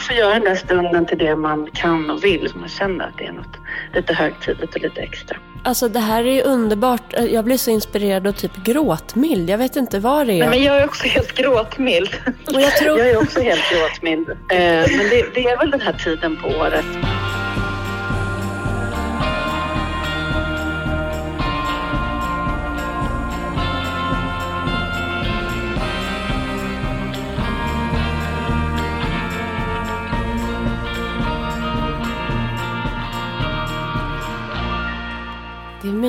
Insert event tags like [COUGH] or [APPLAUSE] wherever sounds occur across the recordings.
man får göra den där stunden till det man kan och vill. Så man känner att det är något lite högtidligt och lite extra. Alltså det här är ju underbart. Jag blir så inspirerad och typ gråtmild. Jag vet inte vad det är. Nej, men jag är också helt gråtmild. Och jag, tror... jag är också helt gråtmild. Eh, men det, det är väl den här tiden på året.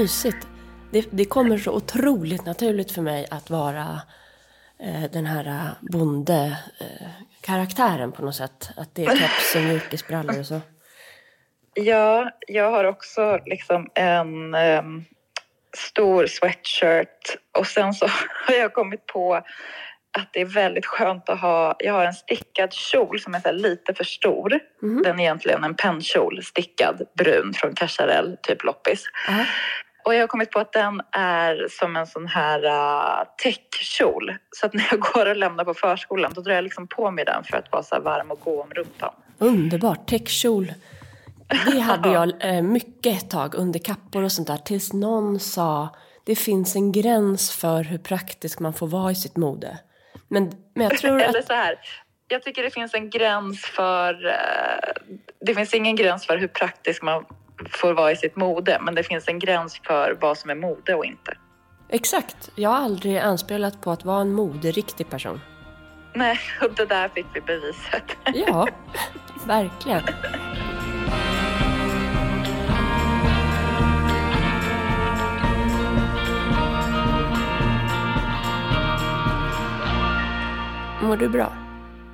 Mysigt. Det, det kommer så otroligt naturligt för mig att vara eh, den här eh, bonde-karaktären eh, på något sätt. Att det är keps och mjukisbrallor och så. Ja, jag har också liksom en um, stor sweatshirt och sen så [LAUGHS] har jag kommit på att det är väldigt skönt att ha, jag har en stickad kjol som är lite för stor. Mm. Den är egentligen en pennkjol, stickad, brun från Cacharel, typ loppis. Uh. Och jag har kommit på att den är som en sån här uh, täckkjol. Så att när jag går och lämnar på förskolan då drar jag liksom på mig den för att vara så varm och gå om rumpan. Underbart, täckkjol. Det hade [LAUGHS] jag eh, mycket ett tag under kappor och sånt där tills någon sa det finns en gräns för hur praktisk man får vara i sitt mode. Men, men jag tror [LAUGHS] Eller så här, jag tycker det finns en gräns för... Uh, det finns ingen gräns för hur praktisk man får vara i sitt mode, men det finns en gräns för vad som är mode och inte. Exakt. Jag har aldrig anspelat på att vara en moderiktig person. Nej, och det där fick vi beviset. Ja, [LAUGHS] verkligen. Mår du bra?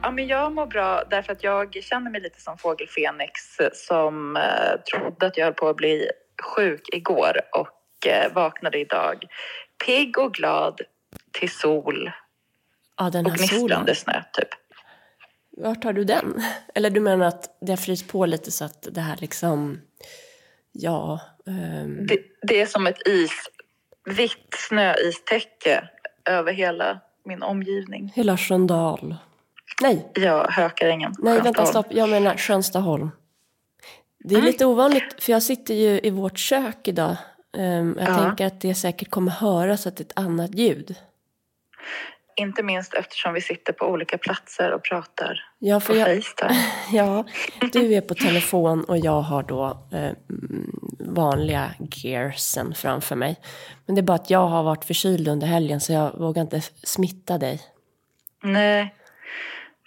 Ja, men jag mår bra därför att jag känner mig lite som fågel Fenix som eh, trodde att jag höll på att bli sjuk igår och eh, vaknade idag pigg och glad till sol ja, den och gnistrande snö typ. Vart har du den? Eller du menar att det har fryst på lite så att det här liksom, ja... Um... Det, det, är som ett is, vitt snöistäcke över hela min omgivning. Hela Sköndal. Nej. Ja, Hökarängen. Nej, vänta, stopp. Jag menar Skönstaholm. Det är mm. lite ovanligt, för jag sitter ju i vårt kök idag. Um, jag ja. tänker att det säkert kommer höras att det är ett annat ljud. Inte minst eftersom vi sitter på olika platser och pratar ja, för på jag, Facetime. [LAUGHS] ja, du är på telefon och jag har då eh, vanliga gearsen framför mig. Men det är bara att jag har varit förkyld under helgen så jag vågar inte smitta dig. Nej,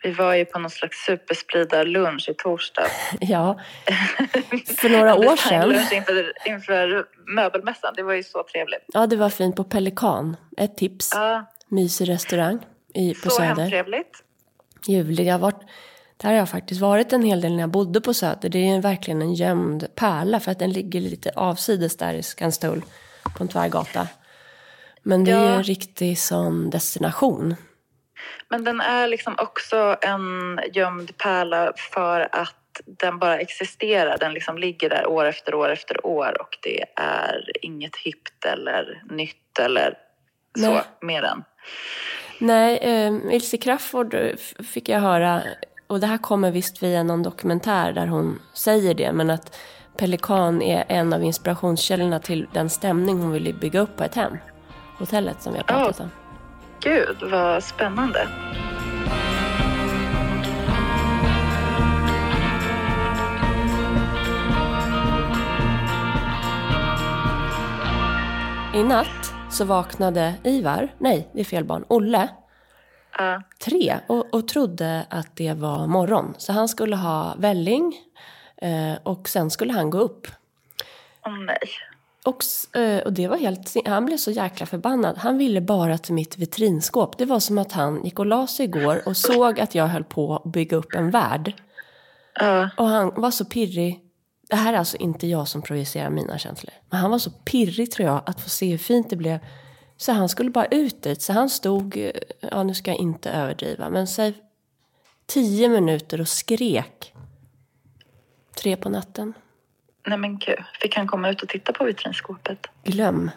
vi var ju på någon slags superspridarlunch i torsdag. [LAUGHS] ja, [LAUGHS] för några år sedan. Inför, inför möbelmässan, det var ju så trevligt. Ja, det var fint på Pelikan. Ett tips. Ja. Mysig restaurang i, på så Söder. Så trevligt. Ljuvlig. Jag har varit, där har jag faktiskt varit en hel del när jag bodde på Söder. Det är verkligen en gömd pärla för att den ligger lite avsides där i Skanstull på en tvärgata. Men det ja. är en riktig sån destination. Men den är liksom också en gömd pärla för att den bara existerar. Den liksom ligger där år efter år efter år och det är inget hippt eller nytt eller så Nej. mer än. Nej, eh, Ilse Crafoord fick jag höra, och det här kommer visst via någon dokumentär där hon säger det, men att Pelikan är en av inspirationskällorna till den stämning hon ville bygga upp på ett hem. Hotellet som vi har pratat oh. om. Gud, vad spännande. I natt så vaknade Ivar, nej det är fel barn, Olle, uh. tre och, och trodde att det var morgon. Så han skulle ha välling eh, och sen skulle han gå upp. Åh oh, nej. Och, eh, och det var helt, han blev så jäkla förbannad. Han ville bara till mitt vitrinskåp. Det var som att han gick och la sig igår och såg att jag höll på att bygga upp en värld. Uh. Och han var så pirrig. Det här är alltså inte jag som projicerar mina känslor. Men han var så pirrig tror jag att få se hur fint det blev. Så han skulle bara ut dit. Så han stod, eh, ja nu ska jag inte överdriva, men säg tio minuter och skrek. Tre på natten. Nej men gud, fick han komma ut och titta på vitrinskåpet? Glöm.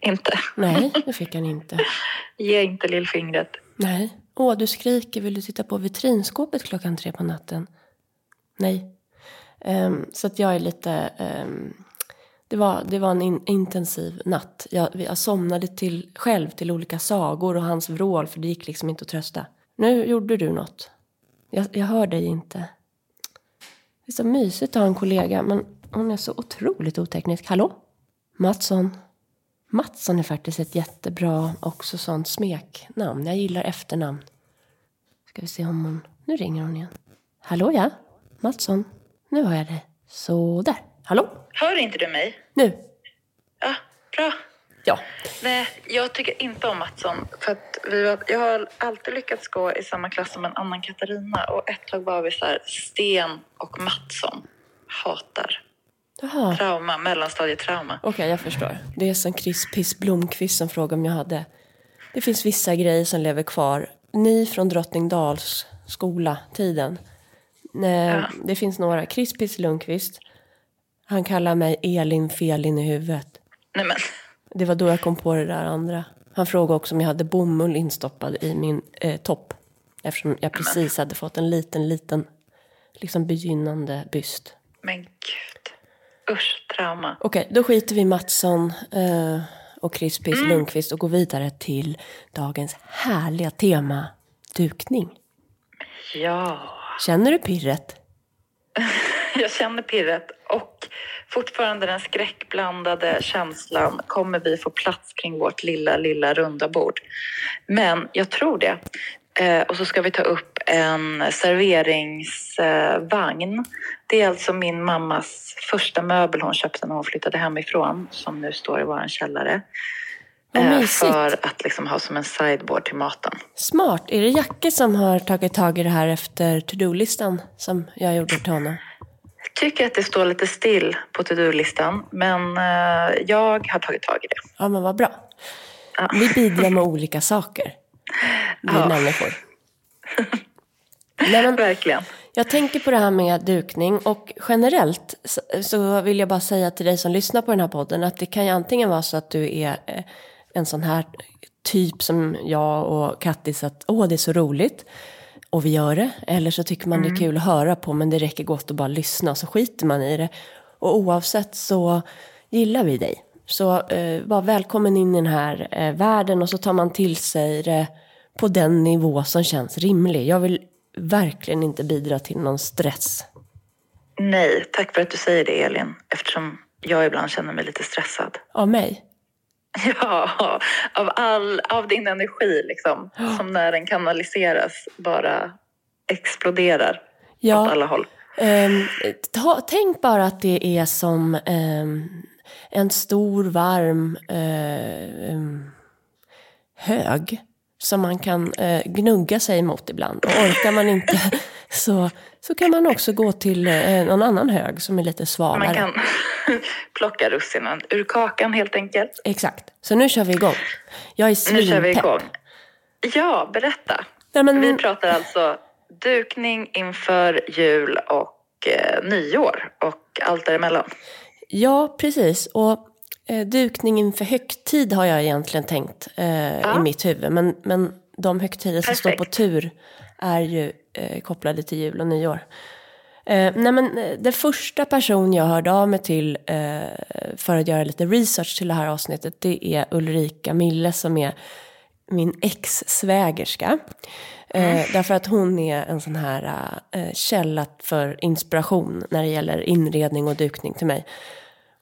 Inte? Nej, [LAUGHS] det fick han inte. Ge inte lillfingret. Nej. Åh, du skriker, vill du titta på vitrinskåpet klockan tre på natten? Nej. Um, så att jag är lite... Um, det, var, det var en in, intensiv natt. Jag, jag somnade till, själv till olika sagor och hans vrål för det gick liksom inte att trösta. Nu gjorde du något. Jag, jag hör dig inte. Det är så mysigt att ha en kollega men hon är så otroligt oteknisk. Hallå? Mattsson? Mattsson är faktiskt ett jättebra också sånt smeknamn. Jag gillar efternamn. Ska vi se om hon... Nu ringer hon igen. Hallå ja? Mattsson? Nu hör jag dig. Så där. Hallå? Hör inte du mig? Nu. Ja, bra. Ja. Nej, jag tycker inte om Mattsson. För att vi var, jag har alltid lyckats gå i samma klass som en annan Katarina. Och ett tag var vi så här, Sten och Mattsson. Hatar. Jaha. Trauma, mellanstadietrauma. Okej, okay, jag förstår. Det är som Chris Piss Blomqvist som frågade om jag hade... Det finns vissa grejer som lever kvar. Ni från Drottningdals skola, tiden. Ja. Det finns några. Chris Piss Lundqvist. Han kallar mig Elin Felin i huvudet. Nej men. Det var då jag kom på det där andra. Han frågade också om jag hade bomull instoppad i min eh, topp. Eftersom jag precis hade fått en liten, liten liksom begynnande byst. Men gud. Usch, trauma. Okej, okay, då skiter vi Mattsson eh, och Crispis mm. Lundqvist och går vidare till dagens härliga tema, dukning. Ja. Känner du pirret? [LAUGHS] jag känner pirret och fortfarande den skräckblandade känslan. Kommer vi få plats kring vårt lilla, lilla runda bord? Men jag tror det. Eh, och så ska vi ta upp en serveringsvagn. Det är alltså min mammas första möbel hon köpte när hon flyttade hemifrån som nu står i vår källare. Eh, för att liksom ha som en sideboard till maten. Smart. Är det Jacke som har tagit tag i det här efter to-do-listan som jag gjorde till honom? Jag tycker att det står lite still på to-do-listan, men eh, jag har tagit tag i det. Ja, men vad bra. Ja. Vi bidrar med olika saker, vi ja. människor. [LAUGHS] Nej, men, Verkligen. Jag tänker på det här med dukning och generellt så vill jag bara säga till dig som lyssnar på den här podden att det kan ju antingen vara så att du är eh, en sån här typ som jag och Kattis att åh det är så roligt och vi gör det. Eller så tycker man mm. det är mm. kul att höra på men det räcker gott att bara lyssna så skiter man i det. Och oavsett så gillar vi dig. Så eh, var välkommen in i den här eh, världen och så tar man till sig det på den nivå som känns rimlig. Jag vill verkligen inte bidra till någon stress. Nej, tack för att du säger det Elin. Eftersom jag ibland känner mig lite stressad. Av mig? [LAUGHS] Ja, av, all, av din energi liksom. Oh. [GASPS] Som när den kanaliseras bara exploderar ja. åt alla håll. Um, ta, tänk bara att det är som um, en stor varm uh, hög som man kan uh, gnugga sig mot ibland. Och orkar man inte [LAUGHS] så, så kan man också gå till uh, någon annan hög som är lite svalare. Man kan [LAUGHS] plocka russinen ur kakan helt enkelt. Exakt. Så nu kör vi igång. Jag är svinpepp. Nu kör vi igång. Ja, berätta. Ja, men... Vi pratar alltså dukning inför jul och eh, nyår och allt däremellan. Ja, precis. Och eh, dukning inför högtid har jag egentligen tänkt eh, ja. i mitt huvud. Men, men de högtider som står på tur är ju eh, kopplade till jul och nyår. Eh, nej men, eh, det första person jag hörde av mig till eh, för att göra lite research till det här avsnittet det är Ulrika Mille som är min ex-svägerska. Eh, därför att hon är en sån här eh, källa för inspiration när det gäller inredning och dukning till mig.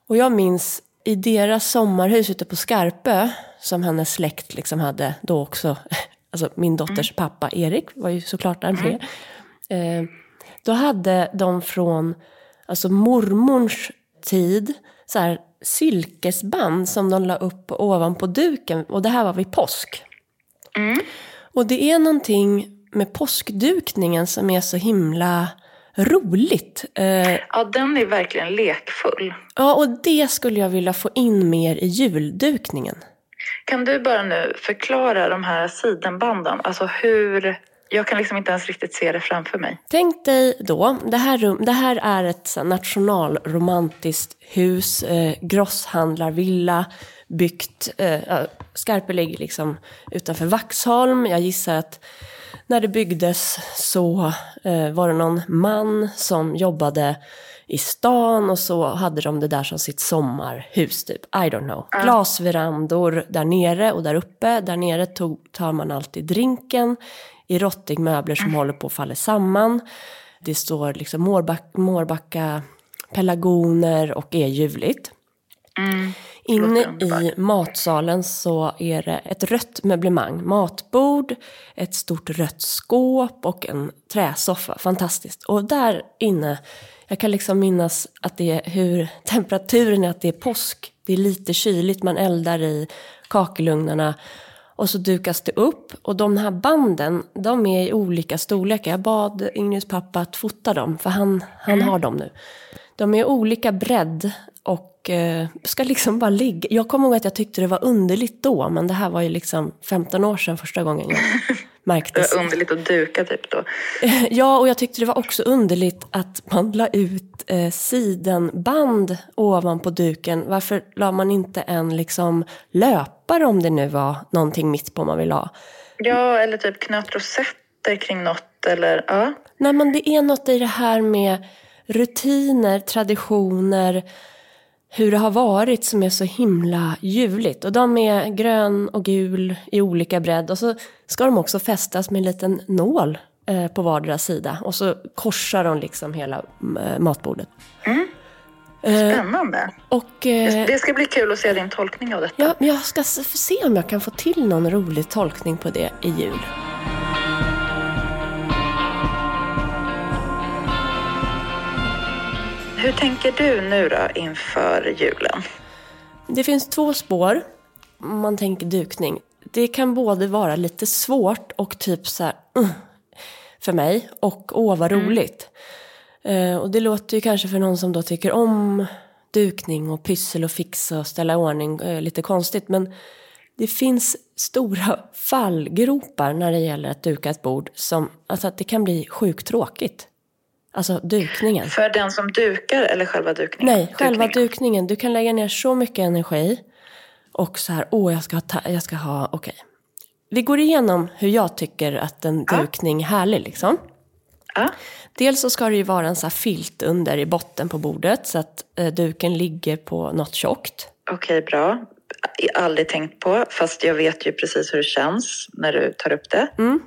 Och jag minns i deras sommarhus ute på Skarpö, som hennes släkt liksom hade då också, [LAUGHS] alltså min dotters mm. pappa Erik var ju såklart där med. Mm. Eh, då hade de från alltså mormors tid så här silkesband som de la upp ovanpå duken. Och det här var vid påsk. Mm. Och det är någonting med påskdukningen som är så himla roligt. Eh, ja, den är verkligen lekfull. Ja, och det skulle jag vilja få in mer i juldukningen. Kan du bara nu förklara de här sidenbanden? Alltså hur Jag kan liksom inte ens riktigt se det framför mig. Tänk dig då, det här, rum, det här är ett nationalromantiskt hus, eh, grosshandlarvilla, byggt, eh, Skarpe ligger liksom utanför Vaxholm. Jag gissar att när det byggdes så eh, var det någon man som jobbade i stan och så hade de det där som sitt sommarhus typ. I don't know. Mm. Glasverandor där nere och där uppe. Där nere tog, tar man alltid drinken i rottingmöbler som mm. håller på att falla samman. Det står liksom mårback, mårbacka pelargoner och är ljuvligt. Mm. Inne i matsalen så är det ett rött möblemang. Matbord, ett stort rött skåp och en träsoffa. Fantastiskt. Och där inne, jag kan liksom minnas att det är hur temperaturen är, att det är påsk. Det är lite kyligt, man eldar i kakelugnarna. Och så dukas det upp. Och de här banden, de är i olika storlekar. Jag bad Ingrids pappa att fota dem, för han, han mm. har dem nu. De är olika bredd och eh, ska liksom bara ligga. Jag kommer ihåg att jag tyckte det var underligt då, men det här var ju liksom 15 år sedan första gången jag [LAUGHS] märkte. Det var underligt att duka typ då? [LAUGHS] ja, och jag tyckte det var också underligt att man la ut eh, sidenband ovanpå duken. Varför la man inte en liksom löpare om det nu var någonting mitt på man vill ha? Ja, eller typ knöt rosetter kring något eller ja. Nej, men det är något i det här med rutiner, traditioner, hur det har varit som är så himla ljuvligt. Och de är grön och gul i olika bredd. Och så ska de också fästas med en liten nål eh, på vardera sida. Och så korsar de liksom hela eh, matbordet. Mm. Eh, Spännande. Eh, och, eh, det ska bli kul att se din tolkning av detta. Ja, jag ska se om jag kan få till någon rolig tolkning på det i jul. Hur tänker du nu då inför julen? Det finns två spår om man tänker dukning. Det kan både vara lite svårt och typ så här, uh, för mig och åh vad mm. roligt. Mm. Uh, och det låter ju kanske för någon som då tycker om dukning och pyssel och fixa och ställa i ordning uh, lite konstigt. Men det finns stora [LAUGHS] fallgropar när det gäller att duka ett bord som, alltså att det kan bli sjukt tråkigt. Alltså dukningen. För den som dukar eller själva dukningen? Nej, själva dukningen. dukningen. Du kan lägga ner så mycket energi. Och så här, åh jag ska ha, jag ska ha, okej. Okay. Vi går igenom hur jag tycker att en dukning är härlig liksom. Ja. Dels så ska det ju vara en så filt under i botten på bordet så att eh, duken ligger på något tjockt. Okej, okay, bra. Aldrig tänkt på, fast jag vet ju precis hur det känns när du tar upp det. Mm.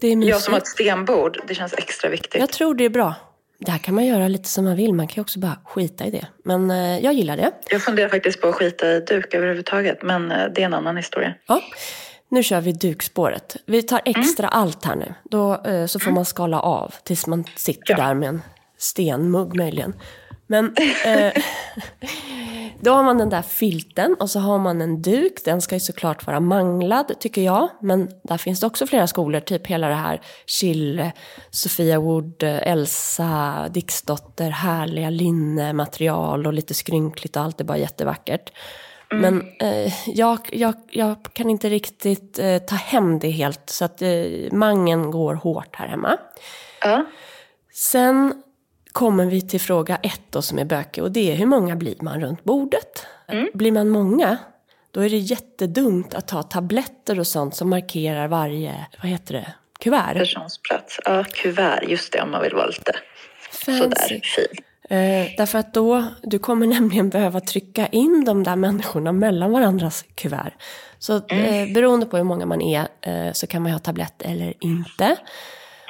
Det är jag som har ett stenbord, det känns extra viktigt. Jag tror det är bra. Det här kan man göra lite som man vill, man kan ju också bara skita i det. Men eh, jag gillar det. Jag funderar faktiskt på att skita i duk överhuvudtaget, men eh, det är en annan historia. Ja. Nu kör vi dukspåret. Vi tar extra mm. allt här nu. Då, eh, så får mm. man skala av tills man sitter ja. där med en stenmugg möjligen. Men eh, [LAUGHS] då har man den där filten och så har man en duk. Den ska ju såklart vara manglad tycker jag. Men där finns det också flera skolor. Typ hela det här chill, Sofia Wood, Elsa, Dixdotter, härliga linnematerial och lite skrynkligt och allt är bara jättevackert. Mm. Men eh, jag, jag, jag kan inte riktigt eh, ta hem det helt. Så att eh, mangen går hårt här hemma. Ja. Sen kommer vi till fråga ett då som är bökig och det är hur många blir man runt bordet? Mm. Blir man många, då är det jättedumt att ta tabletter och sånt som markerar varje, vad heter det, kuvert? Personsplats, ja kuvert, just det om man vill vara lite Fancy. sådär fin. Eh, därför att då, du kommer nämligen behöva trycka in de där människorna mellan varandras kuvert. Så mm. eh, beroende på hur många man är eh, så kan man ha tablett eller inte.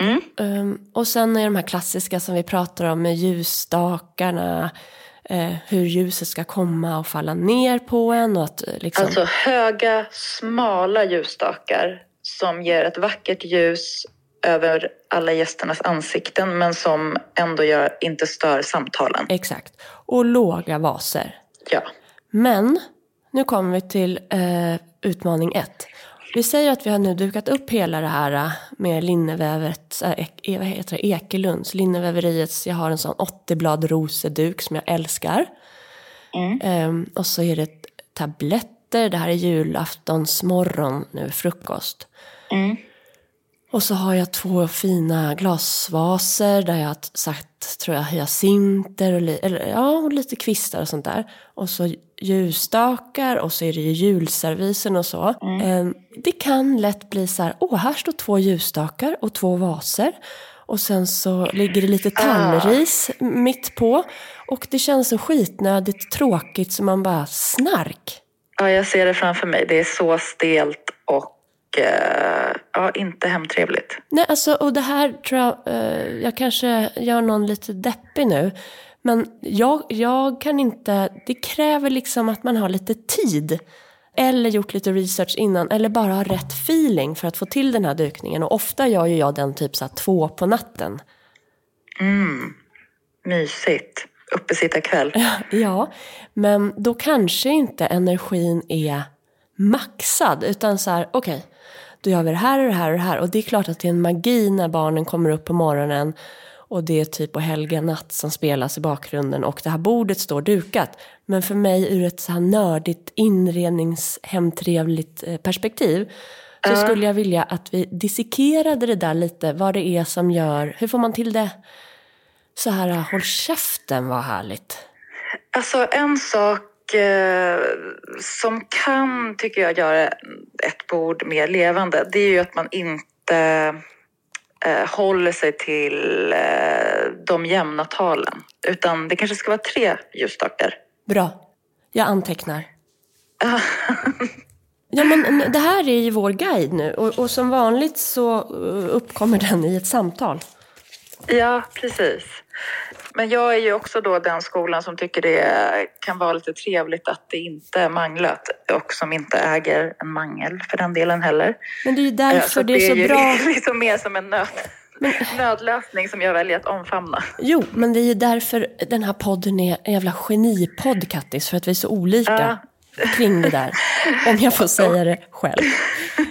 Mm. Um, och sen är de här klassiska som vi pratar om med ljusstakarna. Uh, hur ljuset ska komma och falla ner på en. Och att, uh, liksom... Alltså höga, smala ljusstakar som ger ett vackert ljus över alla gästernas ansikten men som ändå gör, inte stör samtalen. Exakt. Och låga vaser. Ja. Men nu kommer vi till uh, utmaning ett. Vi säger att vi har nu dukat upp hela det här äh, med linnevävet, äh, e, vad heter det, Ekelunds, linneväveriets, jag har en sån 80 blad roseduk som jag älskar. Mm. Um, och så är det tabletter, det här är julaftonsmorgon nu, frukost. Mm. Och så har jag två fina glasvaser där jag har satt, tror jag, hyacinter och, li, eller, ja, och lite kvistar och sånt där. Och så ljusstakar och så är det ju julservisen och så. Mm. Ehm, det kan lätt bli så här, åh, här står två ljusstakar och två vaser. Och sen så ligger det lite tallris ah. mitt på. Och det känns så skitnödigt tråkigt så man bara snark. Ja, jag ser det framför mig. Det är så stelt ja, inte hemtrevligt. Nej, alltså, och det här tror jag, eh, jag kanske gör någon lite deppig nu. Men jag, jag kan inte, det kräver liksom att man har lite tid. Eller gjort lite research innan, eller bara har rätt feeling för att få till den här dukningen. Och ofta gör ju jag den typ så två på natten. Mm, mysigt. Uppesittarkväll. [LAUGHS] ja, men då kanske inte energin är maxad. Utan så här, okej, okay, då gör vi det här och det här och det här. Och det är klart att det är en magi när barnen kommer upp på morgonen och det är typ på helga natt som spelas i bakgrunden och det här bordet står dukat. Men för mig ur ett så här nördigt inredningshemtrevligt eh, perspektiv så skulle jag vilja att vi dissekerade det där lite, vad det är som gör, hur får man till det så här, håll käften vad härligt. Alltså en sak som kan, tycker jag, göra ett bord mer levande, det är ju att man inte eh, håller sig till eh, de jämna talen. Utan det kanske ska vara tre ljusstakar. Bra. Jag antecknar. [LAUGHS] ja, men det här är ju vår guide nu och, och som vanligt så eh, uppkommer den i ett samtal. Ja, precis. Men jag är ju också då den skolan som tycker det kan vara lite trevligt att det inte är manglat och som inte äger en mangel för den delen heller. Men det är ju därför så det är så det är bra. ju [LAUGHS] liksom mer som en men... [LAUGHS] nödlösning som jag väljer att omfamna. Jo, men det är ju därför den här podden är en jävla genipodd, Kattis, för att vi är så olika. Ja kring det där. om jag får säga det själv.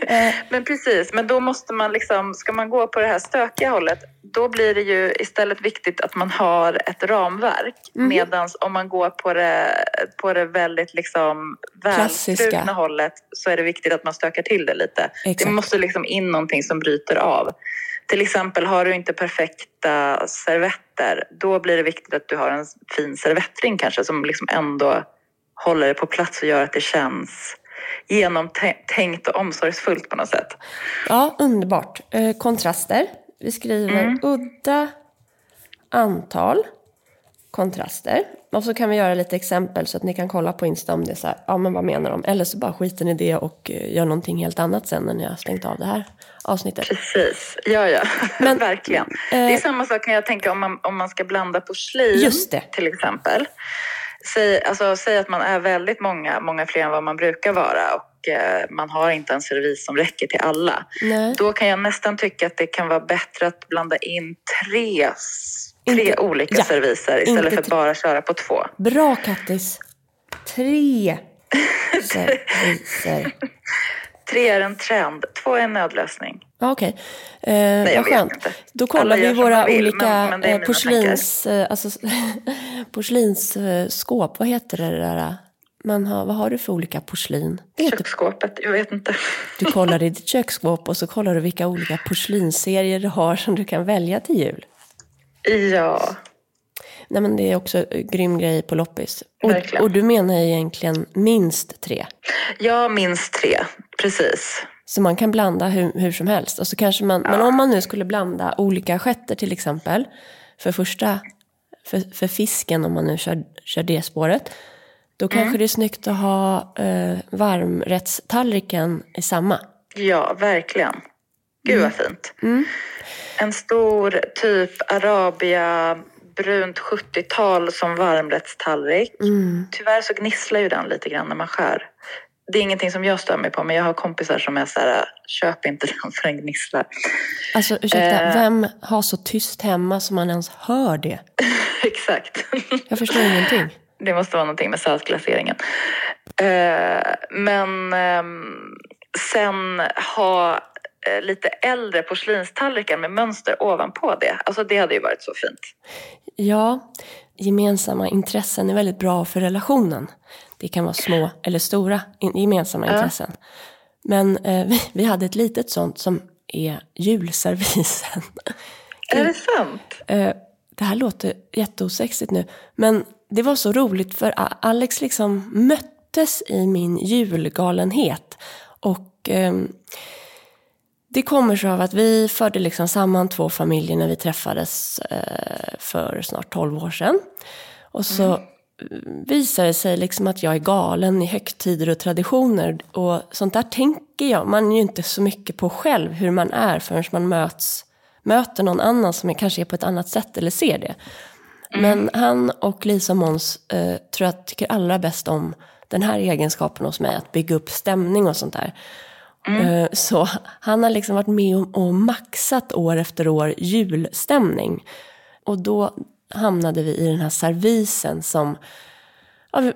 Eh, men precis, men då måste man liksom, ska man gå på det här stökiga hållet, då blir det ju istället viktigt att man har ett ramverk. Mm. Medan om man går på det, på det väldigt liksom välstrukna hållet så är det viktigt att man stökar till det lite. Exakt. Det måste liksom in någonting som bryter av. Till exempel har du inte perfekta servetter, då blir det viktigt att du har en fin servettring kanske som liksom ändå håller det på plats och gör att det känns genomtänkt och omsorgsfullt på något sätt. Ja, underbart. Eh, kontraster. Vi skriver mm. udda antal kontraster. Och så kan vi göra lite exempel så att ni kan kolla på Insta om det är så här, ja men vad menar de? Eller så bara skiter ni det och eh, gör någonting helt annat sen när ni har stängt av det här avsnittet. Precis, ja ja, [LAUGHS] men, verkligen. Eh, det är samma sak kan jag tänka om man, om man ska blanda porslin just det. till exempel. Säg, alltså, säg att man är väldigt många, många fler än vad man brukar vara och eh, man har inte en servis som räcker till alla. Nej. Då kan jag nästan tycka att det kan vara bättre att blanda in tre, tre inte, olika ja, serviser istället för att bara köra på två. Bra Kattis! Tre [LAUGHS] serviser. Tre är en trend, två är en nödlösning. Okej, okay. eh, vad skönt. Inte. Då kollar vi våra vill, olika men, men eh, porslins, eh, alltså, [LAUGHS] porslinsskåp. Vad heter det där? Man har, vad har du för olika porslin? Köksskåpet, jag vet inte. Du kollar i [LAUGHS] ditt köksskåp och så kollar du vilka olika porslinsserier du har som du kan välja till jul. Ja. Nej men det är också en grym grej på loppis. Och, och du menar egentligen minst tre? Ja, minst tre. Precis. Så man kan blanda hur, hur som helst. Och så kanske man. Men om man nu skulle blanda olika assietter till exempel. För första, för, för fisken om man nu kör, kör det spåret. Då mm. kanske det är snyggt att ha eh, varmrättstallriken i samma. Ja, verkligen. Gud mm. vad fint. Mm. En stor typ Arabia brunt 70-tal som varmrättstallrik. Mm. Tyvärr så gnisslar ju den lite grann när man skär det är ingenting som jag stör mig på, men jag har kompisar som är så här, köp inte den för den gnisslar. Alltså ursäkta, eh. vem har så tyst hemma som man ens hör det? [LAUGHS] Exakt. Jag förstår ingenting. Det måste vara någonting med saltglaseringen. Eh, men eh, sen ha eh, lite äldre porslinstallrikar med mönster ovanpå det. Alltså det hade ju varit så fint. Ja, gemensamma intressen är väldigt bra för relationen. Det kan vara små eller stora gemensamma intressen. Men eh, vi, vi hade ett litet sånt som är julservisen. Är det sant? Eh, det här låter jätteosexigt nu, men det var så roligt för Alex liksom möttes i min julgalenhet. Och eh, det kommer sig av att vi förde liksom samman två familjer när vi träffades eh, för snart 12 år sedan. Och så mm. Visar det sig liksom att jag är galen i högtider och traditioner. Och sånt där tänker jag, man är ju inte så mycket på själv hur man är förrän man möts, möter någon annan som är, kanske är på ett annat sätt eller ser det. Mm. Men han och Lisa Måns eh, tror jag tycker allra bäst om den här egenskapen hos mig, att bygga upp stämning och sånt där. Mm. Eh, så han har liksom varit med och maxat år efter år julstämning. Och då hamnade vi i den här servisen som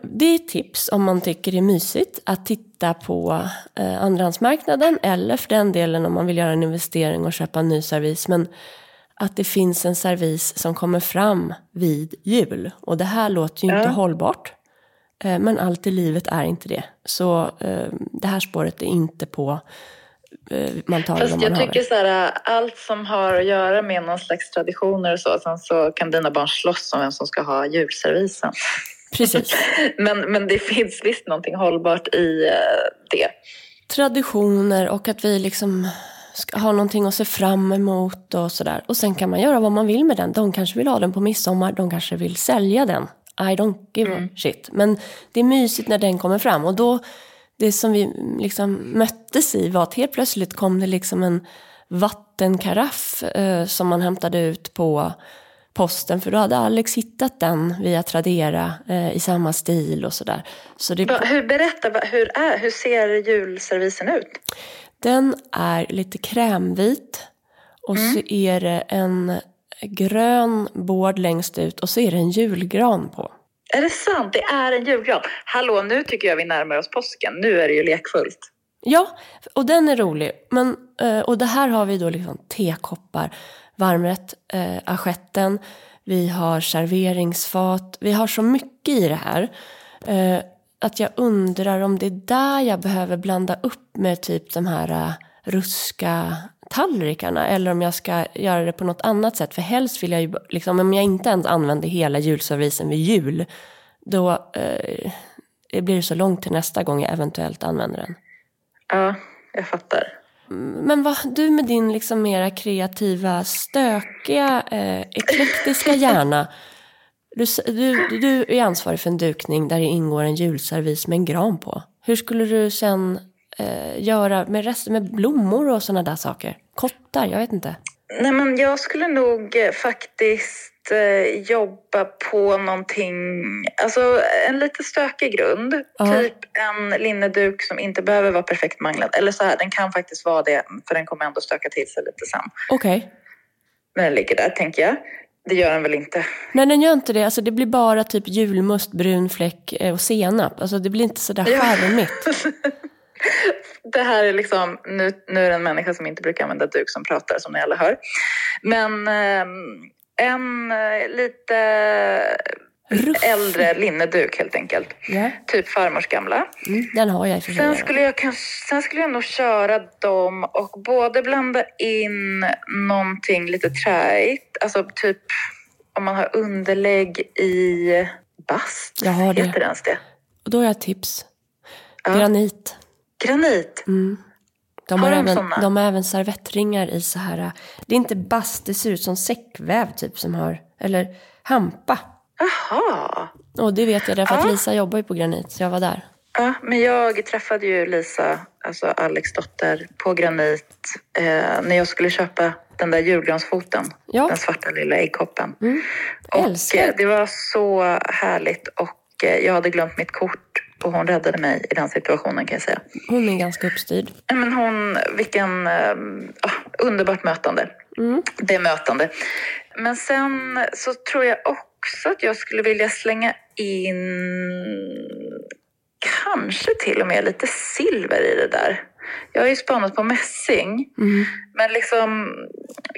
det är ett tips om man tycker det är mysigt att titta på eh, andrahandsmarknaden eller för den delen om man vill göra en investering och köpa en ny servis. Men att det finns en servis som kommer fram vid jul. Och det här låter ju inte hållbart. Eh, men allt i livet är inte det. Så eh, det här spåret är inte på man tar Fast man jag tycker så här, allt som har att göra med någon slags traditioner och så, sen så kan dina barn slåss om vem som ska ha julservisen. Precis. [LAUGHS] men, men det finns visst någonting hållbart i det. Traditioner och att vi liksom ska ha någonting att se fram emot och sådär. Och sen kan man göra vad man vill med den. De kanske vill ha den på midsommar, de kanske vill sälja den. I don't give mm. a shit. Men det är mysigt när den kommer fram. Och då, det som vi liksom möttes i var att helt plötsligt kom det liksom en vattenkaraff eh, som man hämtade ut på posten. För då hade Alex hittat den via Tradera eh, i samma stil och sådär. Så det... Hur, berätta, hur, är, hur ser julservisen ut? Den är lite krämvit och mm. så är det en grön bård längst ut och så är det en julgran på. Är det sant? Det är en julgran. Hallå, nu tycker jag vi närmar oss påsken. Nu är det ju lekfullt. Ja, och den är rolig. Men, eh, och det här har vi då liksom tekoppar, varmrätt, eh, assietten, vi har serveringsfat, vi har så mycket i det här. Eh, att jag undrar om det är där jag behöver blanda upp med typ de här äh, ruska tallrikarna eller om jag ska göra det på något annat sätt. För helst vill jag ju, liksom, om jag inte ens använder hela julservisen vid jul, då eh, blir det så långt till nästa gång jag eventuellt använder den. Ja, jag fattar. Men vad, du med din liksom mera kreativa, stökiga, eh, eklektiska [LAUGHS] hjärna. Du, du, du är ansvarig för en dukning där det ingår en julservis med en gran på. Hur skulle du sen eh, göra med resten med blommor och sådana där saker? Kottar, jag vet inte. Nej, men jag skulle nog eh, faktiskt eh, jobba på någonting, alltså en lite stökig grund. Ja. Typ en linneduk som inte behöver vara perfekt manglad. Eller så här, den kan faktiskt vara det, för den kommer ändå stöka till sig lite sen. Okej. Okay. Men den ligger där, tänker jag. Det gör den väl inte? Nej, den gör inte det. Alltså, det blir bara typ julmust, brun fläck och senap. Alltså, det blir inte så där charmigt. [LAUGHS] det här är liksom, nu, nu är det en människa som inte brukar använda duk som pratar som ni alla hör. Men eh, en eh, lite Ruff. äldre linneduk helt enkelt. Yeah. Typ farmors gamla. Mm, den har jag i sen skulle jag, sen skulle jag nog köra dem och både blanda in någonting lite träigt, alltså typ om man har underlägg i bast. Jag har det. Heter det ens det? Och då har jag ett tips. Ja. Granit. Granit? Mm. De har, har de även, de har även servettringar i så här, det är inte bast, det ser ut som säckväv typ som har, eller hampa. Jaha. Och det vet jag därför ja. att Lisa jobbar ju på Granit, så jag var där. Ja, men jag träffade ju Lisa, alltså Alex dotter, på Granit eh, när jag skulle köpa den där julgransfoten. Ja. Den svarta lilla äggkoppen. Mm. Och eh, det var så härligt och eh, jag hade glömt mitt kort och hon räddade mig i den situationen kan jag säga. Hon är ganska uppstyrd. Men hon, vilken äh, underbart mötande. Mm. Det mötande. Men sen så tror jag också att jag skulle vilja slänga in kanske till och med lite silver i det där. Jag har ju spanat på mässing, mm. men liksom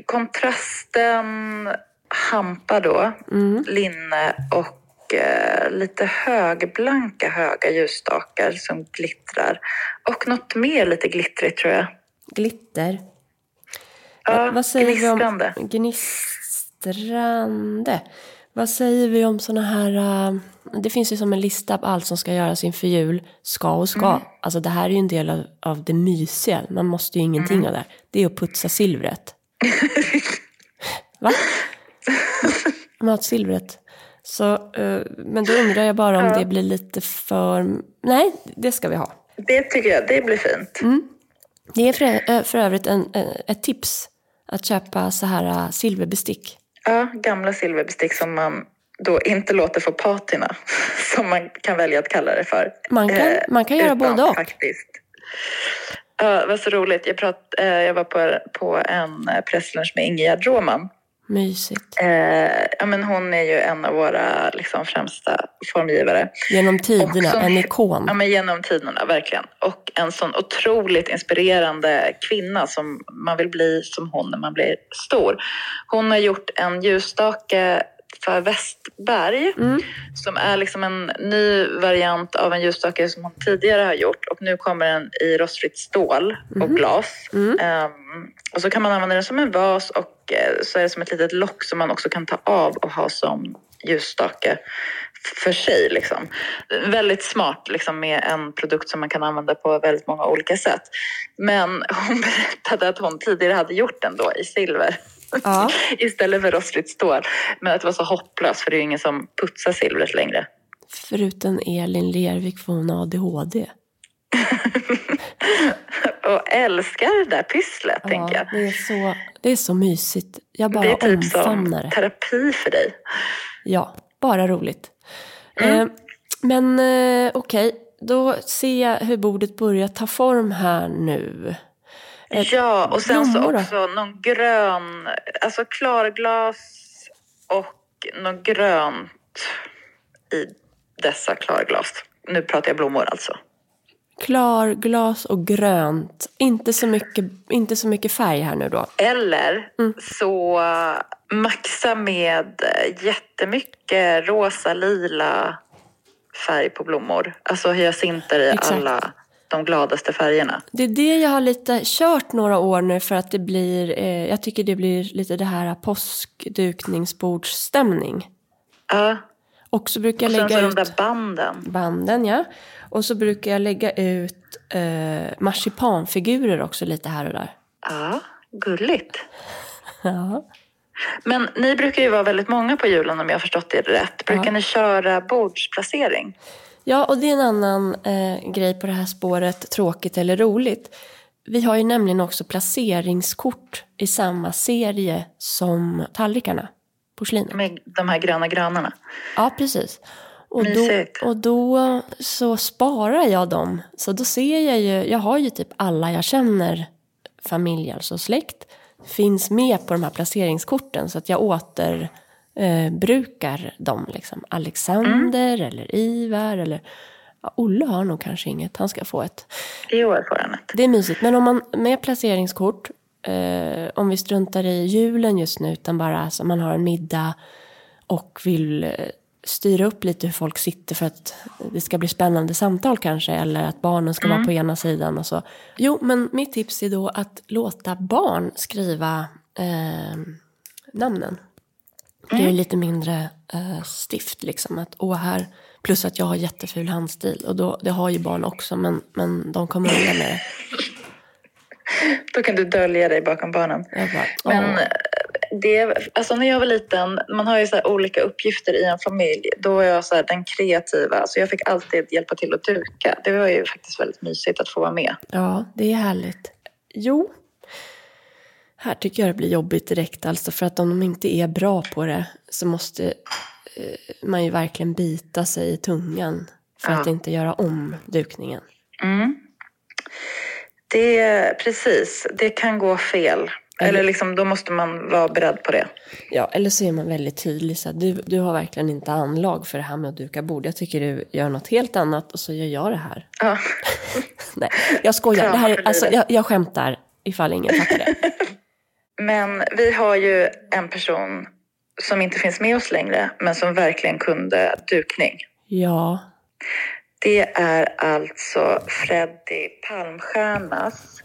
kontrasten hampa då, mm. linne och lite högblanka höga ljusstakar som glittrar. Och något mer lite glittrigt tror jag. Glitter. Ja, vad säger gnistrande. vi om gnistrande? Vad säger vi om såna här... Uh, det finns ju som en lista på allt som ska göras inför jul. Ska och ska. Mm. Alltså det här är ju en del av, av det mysiga. Man måste ju ingenting mm. av det här. Det är att putsa silvret. [LAUGHS] Va? [LAUGHS] Matsilvret. Så, uh, men då undrar jag bara om ja. det blir lite för... Nej, det ska vi ha. Det tycker jag, det blir fint. Mm. Det är för, för övrigt en, ett tips att köpa så här silverbestick. Ja, gamla silverbestick som man då inte låter få patina, [LAUGHS] som man kan välja att kalla det för. Man kan, eh, man kan göra både och. Faktiskt. Ja, var så roligt. Jag, prat, eh, jag var på, på en presslunch med Ingegerd Råman Mysigt. Eh, ja, men hon är ju en av våra liksom, främsta formgivare. Genom tiderna, som, en ikon. Ja, men genom tiderna, verkligen. Och en sån otroligt inspirerande kvinna som man vill bli som hon när man blir stor. Hon har gjort en ljusstake för Västberg mm. som är liksom en ny variant av en ljusstake som hon tidigare har gjort och nu kommer den i rostfritt stål och mm. glas. Mm. Um, och så kan man använda den som en vas och uh, så är det som ett litet lock som man också kan ta av och ha som ljusstake för sig. Liksom. Väldigt smart liksom, med en produkt som man kan använda på väldigt många olika sätt. Men hon [LAUGHS] berättade att hon tidigare hade gjort den då i silver. Ja. [LAUGHS] Istället för rostfritt stål. Men att det var så hopplöst för det är ju ingen som putsar silvret längre. Förutom Elin Lervik har ADHD. [LAUGHS] och älskar det där pysslet, ja, tänker jag. Det är, så, det är så mysigt. Jag bara omfamnar det. Det är typ som terapi för dig. Ja, bara roligt. Mm. Eh, men eh, okej, okay. då ser jag hur bordet börjar ta form här nu. Ja, och sen så också någon grön, alltså klarglas och något grönt i dessa klarglas. Nu pratar jag blommor alltså. Klarglas och grönt. Inte så mycket, inte så mycket färg här nu då. Eller mm. så maxa med jättemycket rosa, lila färg på blommor. Alltså hyacinter i Exakt. alla de gladaste färgerna. Det är det jag har lite kört några år nu för att det blir, eh, jag tycker det blir lite det här påskdukningsbordsstämning. Ja. Och så brukar jag och lägga så ut... de där banden. Banden, ja. Och så brukar jag lägga ut eh, marsipanfigurer också lite här och där. Ja, gulligt. [LAUGHS] ja. Men ni brukar ju vara väldigt många på julen om jag har förstått det rätt. Brukar ja. ni köra bordsplacering? Ja, och det är en annan eh, grej på det här spåret, tråkigt eller roligt. Vi har ju nämligen också placeringskort i samma serie som tallrikarna, porslinet. Med de här gröna granarna? Ja, precis. Och då, och då så sparar jag dem. Så då ser jag ju, jag har ju typ alla jag känner, familj, alltså släkt, finns med på de här placeringskorten. Så att jag åter eh, brukar dem. Liksom. Alexander mm. eller Ivar eller ja, Olle har nog kanske inget. Han ska få ett. I år får han ett. Det är mysigt. Men om man med placeringskort, eh, om vi struntar i julen just nu utan bara alltså, man har en middag och vill eh, styra upp lite hur folk sitter för att det ska bli spännande samtal kanske eller att barnen ska mm. vara på ena sidan och så. Jo, men mitt tips är då att låta barn skriva eh, namnen det är mm. lite mindre uh, stift liksom. Att, åh, här, plus att jag har jätteful handstil. Och då, det har ju barn också, men, men de kommer undan med det. Då kan du dölja dig bakom barnen. Bara, men eh, det, alltså när jag var liten, man har ju så olika uppgifter i en familj. Då var jag så den kreativa, så jag fick alltid hjälpa till att duka. Det var ju faktiskt väldigt mysigt att få vara med. Ja, det är härligt. Jo, här tycker jag det blir jobbigt direkt alltså för att om de inte är bra på det så måste eh, man ju verkligen bita sig i tungan för ja. att inte göra om dukningen. Mm. Det, precis, det kan gå fel. Eller liksom, då måste man vara beredd på det. Ja, eller så är man väldigt tydlig. Så du, du har verkligen inte anlag för det här med att duka bord. Jag tycker du gör något helt annat och så gör jag det här. Ja. [LAUGHS] Nej, jag skojar. Det här, alltså, jag, jag skämtar ifall ingen fattar det. [LAUGHS] Men vi har ju en person som inte finns med oss längre, men som verkligen kunde dukning. Ja. Det är alltså Freddy Palmstiernas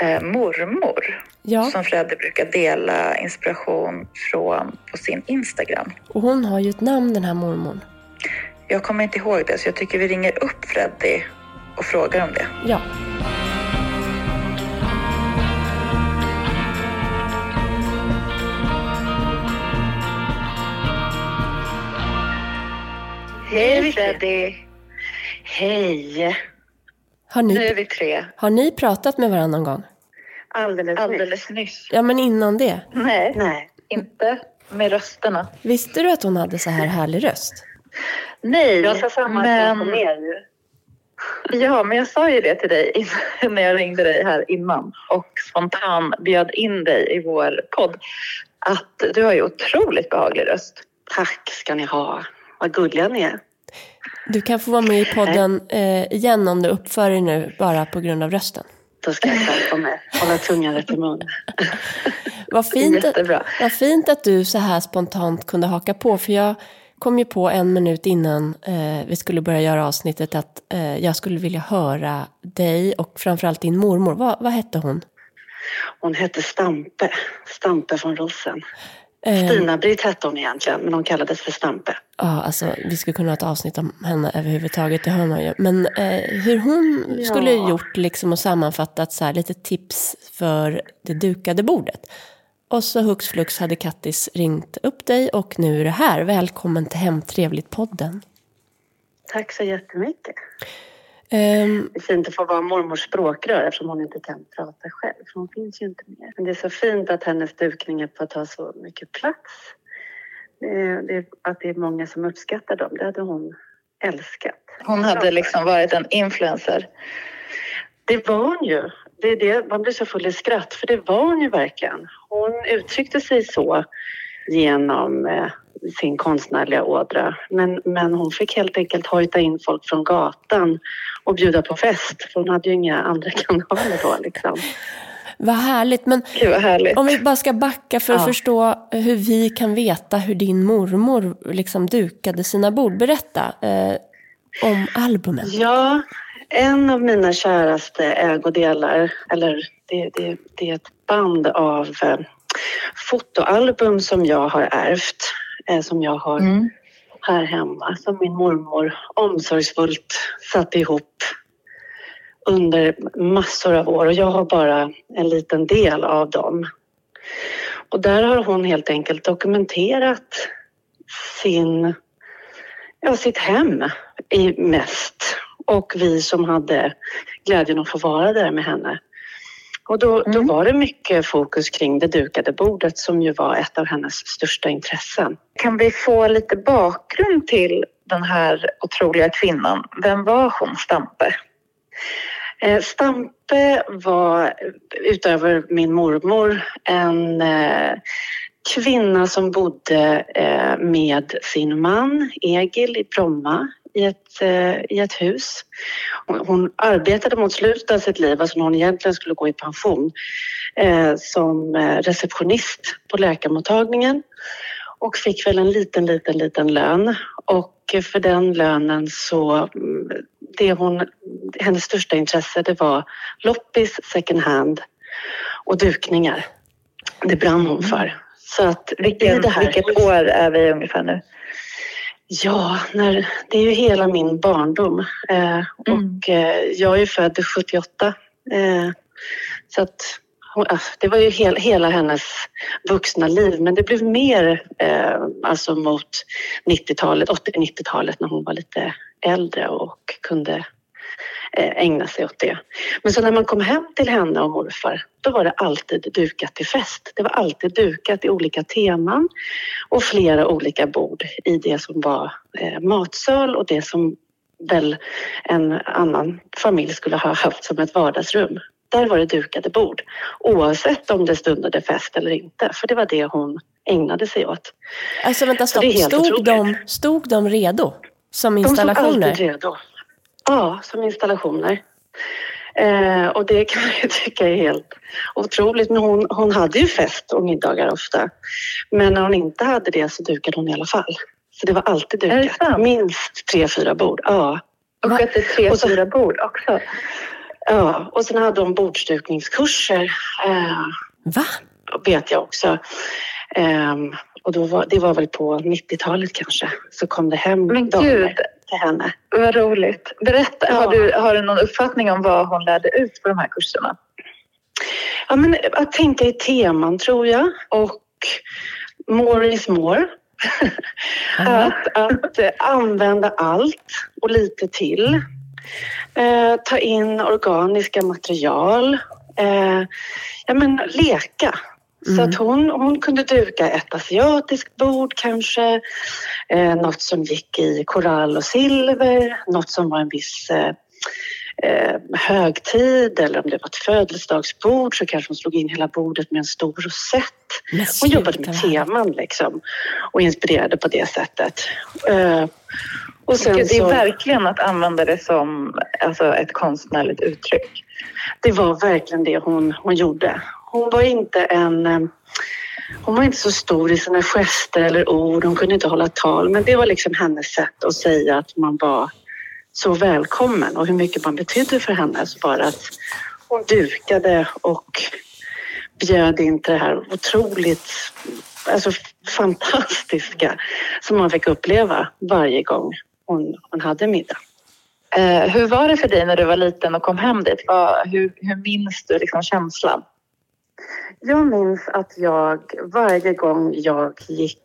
eh, mormor Ja, som Freddy brukar dela inspiration från på sin Instagram. och hon har ju ett namn den här mormon. Jag kommer inte ihåg det så jag tycker vi ringer upp Freddy och frågar om det. Ja. Hej Freddy! Hej! Har Nu ni, är vi tre. har ni pratat med varandra någon gång? Alldeles, Alldeles nyss. Ja, men innan det. Nej, Nej. inte med rösterna. Visste du att hon hade så här härlig röst? Nej, Jag sa samma men... men... er ju. Ja, men jag sa ju det till dig in- [LAUGHS] när jag ringde dig här innan och spontant bjöd in dig i vår podd. Att du har ju otroligt behaglig röst. Tack ska ni ha. Vad gulliga ni är. Du kan få vara med i podden eh, igen om du uppför dig nu bara på grund av rösten. Då ska jag skärpa mig. Hålla tungan rätt i mun. [LAUGHS] Vad fint, att, vad fint att du så här spontant kunde haka på. För jag kom ju på en minut innan eh, vi skulle börja göra avsnittet att eh, jag skulle vilja höra dig och framförallt din mormor. Vad, vad hette hon? Hon hette Stampe. Stampe från Rosen. Eh, Stina-Britt hette hon egentligen, men hon kallades för Stampe. Ja, alltså vi skulle kunna ha ett avsnitt om henne överhuvudtaget, det hör man ju. Men eh, hur hon Ja. skulle gjort liksom och sammanfattat så här, lite tips för det dukade bordet. Och så hux flux hade Kattis ringt upp dig och nu är det här. Välkommen till Hemtrevligt-podden. Tack så jättemycket. Ehm, Det är fint att få vara mormors språkrör eftersom hon inte kan prata själv. För hon finns ju inte mer. Men det är så fint att hennes dukningar får ta så mycket plats. Det är, det att det är många som uppskattar dem. Det hade hon älskat. Hon hade liksom varit en influencer. Det var hon ju. Det är det, man blir så full i skratt, för det var hon ju verkligen. Hon uttryckte sig så genom eh, sin konstnärliga ådra. Men, men hon fick helt enkelt hojta in folk från gatan och bjuda på fest. För hon hade ju inga andra [LAUGHS] kanaler då liksom. vad härligt. Men Gud vad härligt. om vi bara ska backa för att Ja. förstå hur vi kan veta hur din mormor liksom dukade sina bord. Berätta eh, om albumen. Ja, en av mina käraste ägodelar, eller det, det, det är ett band av eh, fotoalbum som jag har ärvt, eh, som jag har Mm. här hemma, som min mormor omsorgsfullt satte ihop under massor av år och jag har bara en liten del av dem. Och där har hon helt enkelt dokumenterat sin, ja, sitt hem i mest och vi som hade glädjen att få vara där med henne. Och då, då Mm. var det mycket fokus kring det dukade bordet som ju var ett av hennes största intressen. Kan vi få lite bakgrund till den här otroliga kvinnan? Vem var hon, Stampe? Eh, Stampe var utöver min mormor en eh, kvinna som bodde eh, med sin man Egil i Bromma i ett, eh, i ett hus. Hon, hon arbetade mot slutet av sitt liv, alltså när hon egentligen skulle gå i pension, eh, som eh, receptionist på läkarmottagningen och fick väl en liten, liten, liten lön. Och för den lönen så, mm, det hon, hennes största intresse det var loppis, second hand och dukningar. Det brann hon för. Så att i Vilken, det här, vilket år är vi ungefär nu? Ja, när, det är ju hela min barndom. Eh, och eh, jag är född 78. Eh, så att ah, det var ju hel, hela hennes vuxna liv. Men det blev mer eh, alltså mot 90-talet, 80-90-talet när hon var lite äldre och kunde eh, ägna sig åt det. Men så när man kom hem till henne och morfar, då var det alltid dukat till fest. Det var alltid dukat i olika teman och flera olika bord i det som var eh, matsal och det som väl en annan familj skulle ha haft som ett vardagsrum. Där var det dukade bord oavsett om det stundade fest eller inte, för det var det hon ägnade sig åt. Alltså vänta, stopp. Stod otroligt. de, stod de redo som De stod installationer? alltid redo. Ja, som installationer. Eh, och det kan man ju [LAUGHS] tycka är helt otroligt. Men hon, hon hade ju fest och middagar ofta. Men när hon inte hade det så dukade hon i alla fall. Så det var alltid dukat. Minst tre, fyra bord. Ja. Och att det är tre, Och så- fyra bord också. Ja, och sen hade hon bordsdukningskurser. Eh, Va? vet jag också. Um, och då var, det var väl på 90-talet kanske, så kom det hem Men damer gud. Till henne. Vad roligt. Berätta, Ja. har, du, har du någon uppfattning om vad hon lärde ut på de här kurserna? Ja, men att tänka i teman tror jag och more is more. [LAUGHS] att, att eh, använda allt och lite till. Eh, ta in organiska material. Eh, ja, men leka. Så Mm. att hon, hon kunde duka ett asiatiskt bord kanske, eh, något som gick i korall och silver, något som var en viss eh, eh, högtid eller om det var ett födelsedagsbord så kanske hon slog in hela bordet med en stor rosett. Hon jobbade med teman liksom och inspirerade på det sättet. Eh, och sen det är så, verkligen att använda det som alltså, ett konstnärligt uttryck. det var verkligen det hon, hon gjorde. Hon var inte en... Eh, hon var inte så stor i sina gester eller ord, hon kunde inte hålla tal men det var liksom hennes sätt att säga att man var så välkommen och hur mycket man betydde för henne. Så bara att hon dukade och bjöd in till det här otroligt alltså fantastiska som man fick uppleva varje gång hon, hon hade middag. Eh, hur var det för dig när du var liten och kom hem dit? Vad, hur, hur minns du liksom känslan? Jag minns att jag varje gång jag gick,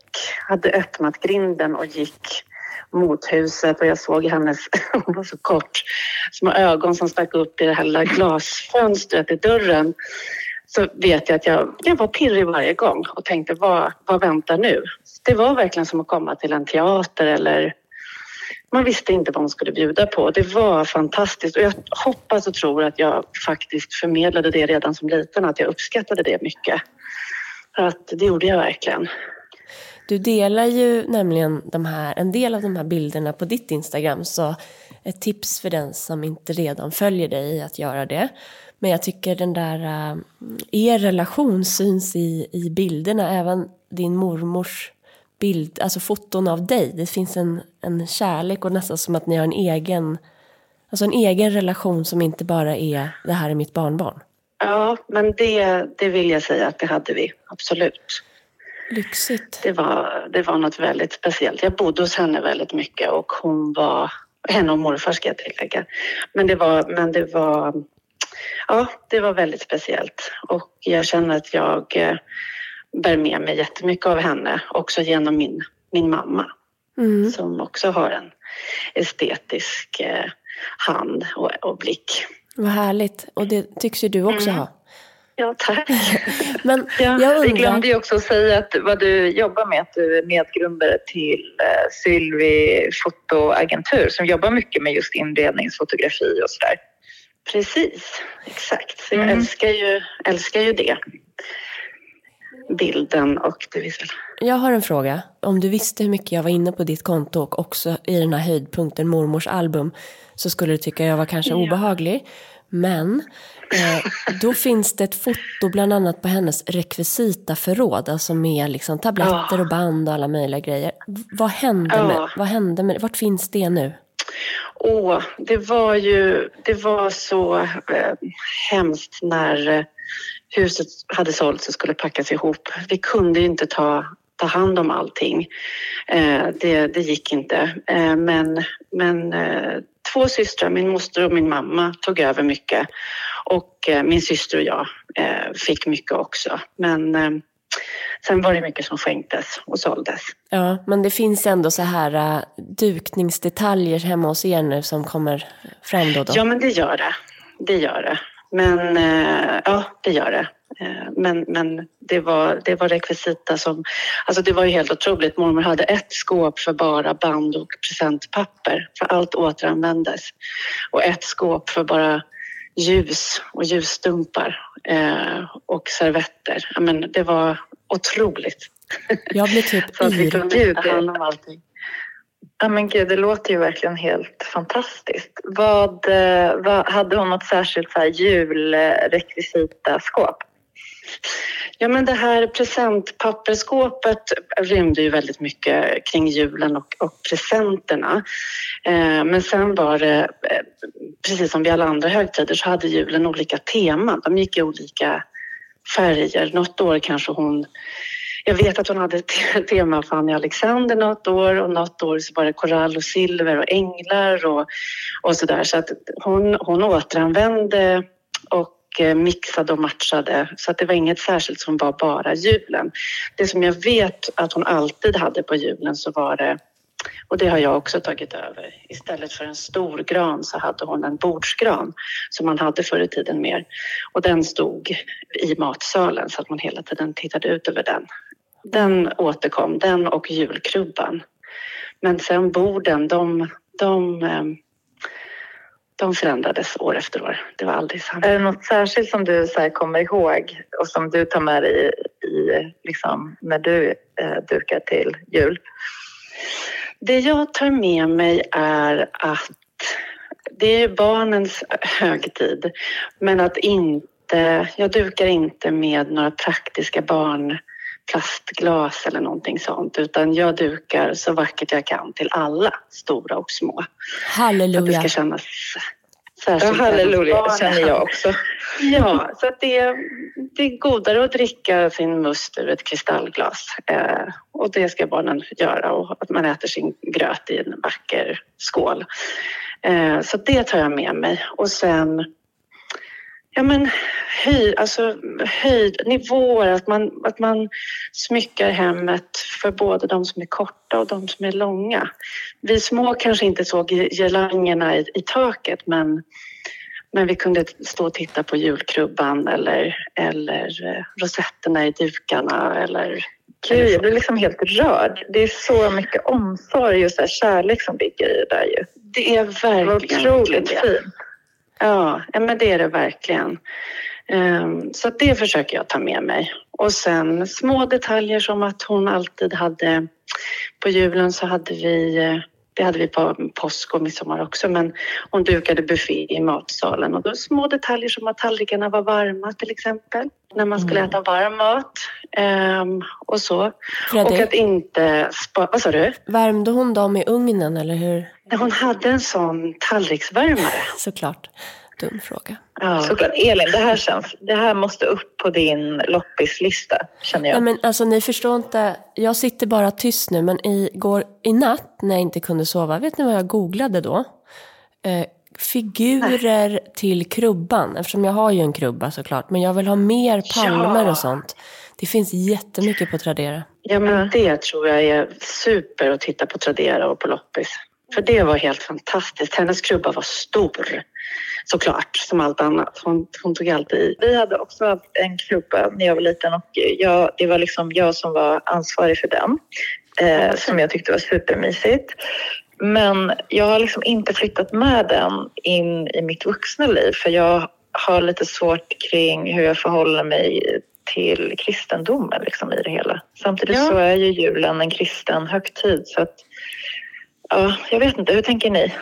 hade öppnat grinden och gick mot huset och jag såg hennes, [LAUGHS] hon var så kort, små ögon som stack upp i det här lilla glasfönstret i dörren så vet jag att jag, jag var pirrig varje gång och tänkte vad, vad väntar nu? Det var verkligen som att komma till en teater eller man visste inte vad hon skulle bjuda på. Det var fantastiskt och jag hoppas och tror att jag faktiskt förmedlade det redan som liten, att jag uppskattade det mycket. För att det gjorde jag verkligen. Du delar ju nämligen de här, en del av de här bilderna på ditt Instagram, så ett tips för den som inte redan följer dig att göra det. Men jag tycker den där, eh, er relation syns i, i bilderna, även din mormors bild, alltså foton av dig. Det finns en, en kärlek och nästan som att ni har en egen, alltså en egen relation som inte bara är det här är mitt barnbarn. Ja, men det, det vill jag säga att det hade vi, absolut. Lyxigt. Det var, det var något väldigt speciellt. Jag bodde hos henne väldigt mycket och hon var, henne och morfar ska jag tillägga. Men det var, men det var, ja, det var väldigt speciellt och jag känner att jag eh, bär med mig jättemycket av henne, också genom min, min mamma Mm. som också har en estetisk eh, hand och, och blick. Vad härligt. Och det tycks ju du också Mm. ha. Ja, tack. [LAUGHS] Men Ja, jag Vi undrar... glömde ju också säga att vad du jobbar med, att du är medgrundare till eh, Sylvi fotoagentur som jobbar mycket med just inredningsfotografi och sådär. Precis, exakt. Så jag Mm. älskar, ju, älskar ju det. Bilden och det visuella. Jag har en fråga. Om du visste hur mycket jag var inne på ditt konto och också i den här höjdpunkten mormors album så skulle du tycka jag var kanske Ja. obehaglig. Men eh, då [LAUGHS] finns det ett foto bland annat på hennes rekvisitaförråd, alltså med liksom tabletter Ja. och band och alla möjliga grejer. Vad hände, Ja. med, vad hände med Vart finns det nu? Åh, det var ju det var så eh, hemskt när huset hade sålts och skulle packas ihop. Vi kunde inte ta, ta hand om allting. Eh, det, det gick inte. Eh, men men eh, två systrar, min moster och min mamma, tog över mycket. Och min syster och jag fick mycket också. Men sen var det mycket som skänktes och såldes. Ja, men det finns ändå så här uh, dukningsdetaljer hemma hos er nu som kommer fram då då. Ja, men det gör det. Det gör det. Men eh, ja, det gör det. Eh, men men det, var, det var rekvisita som... Alltså det var ju helt otroligt. Mormor hade ett skåp för bara band och presentpapper. För allt återanvändes. Och ett skåp för bara ljus och ljusstumpar eh, och servetter. Men det var otroligt. Jag blir typ [LAUGHS] Så att vi yr. kunde ta hand om allting. Ja men gud, det låter ju verkligen helt fantastiskt. Vad, eh, vad hade hon något särskilt så här julrekvisitaskåp? Ja, men det här presentpapperskåpet rymde ju väldigt mycket kring julen och, och presenterna. Eh, men sen var det, eh, precis som vid alla andra högtider, så hade julen olika teman. De gick i olika färger. Något år kanske hon jag vet att hon hade [LAUGHS] tema Fanny Alexander något år och något år så var det korall och silver och änglar och, och sådär. Så att hon, hon återanvände och eh, mixade och matchade så att det var inget särskilt som var bara julen. Det som jag vet att hon alltid hade på julen så var det och det har jag också tagit över. Istället för en stor gran så hade hon en bordsgran som man hade förr i tiden mer. Och den stod i matsalen så att man hela tiden tittade ut över den. Den återkom, den och julkrubban. Men sen borden, de, de, eh, de förändrades år efter år. Det var aldrig samma. Är det något särskilt som du så kommer ihåg och som du tar med dig i, liksom, när du eh, dukar till jul? Det jag tar med mig är att det är barnens högtid, men att inte, jag dukar inte med några praktiska barn plastglas eller någonting sånt utan jag dukar så vackert jag kan till alla, stora och små. Halleluja! Att det ska kännas särskilt. Ja, halleluja, det känner jag också. [LAUGHS] ja, så att det, är, det är godare att dricka sin must ur ett kristallglas eh, och det ska barnen göra och att man äter sin gröt i en vacker skål. Eh, så det tar jag med mig och sen ja, men höjd, alltså höjd, nivåer, att man, att man smyckar hemmet för både de som är korta och de som är långa. Vi små kanske inte såg girlangerna i, i taket men, men vi kunde stå och titta på julkrubban eller, eller eh, rosetterna i dukarna eller Gud, jag blir liksom helt rörd. Det är så mycket omsorg och så kärlek som ligger i det där ju. Det är verkligen det otroligt fint. Ja, men det är det verkligen. Ehm, så det försöker jag ta med mig. Och sen små detaljer som att hon alltid hade... På julen så hade vi eh, det hade vi på påsk och midsommar också, men hon dukade buffé i matsalen och då små detaljer som att tallrikarna var varma till exempel när man skulle mm. äta varm mat um, och så. Fredrik, och att inte spara... Vad sa du? Värmde hon dem i ugnen eller hur? Hon hade en sån tallriksvärmare. [LAUGHS] Såklart. Dum fråga. Ja. Såklart. Elin, det här, känns, det här måste upp på din loppislista, känner jag. Ja, men alltså, ni förstår inte. Jag sitter bara tyst nu, men igår i natt när jag inte kunde sova, vet ni vad jag googlade då? Eh, figurer Nej. till krubban, eftersom jag har ju en krubba såklart, men jag vill ha mer palmer ja. och sånt. Det finns jättemycket på Tradera. Ja, men det tror jag är super att titta på Tradera och på loppis. För det var helt fantastiskt. Hennes krubba var stor såklart, som allt annat. Hon, hon tog alltid i. Vi hade också en klubba när jag var liten och jag, det var liksom jag som var ansvarig för den. Eh, som jag tyckte var supermysigt. Men jag har liksom inte flyttat med den in i mitt vuxna liv för jag har lite svårt kring hur jag förhåller mig till kristendomen liksom i det hela. Samtidigt ja. så är ju julen en kristen högtid så att ja, jag vet inte, hur tänker ni?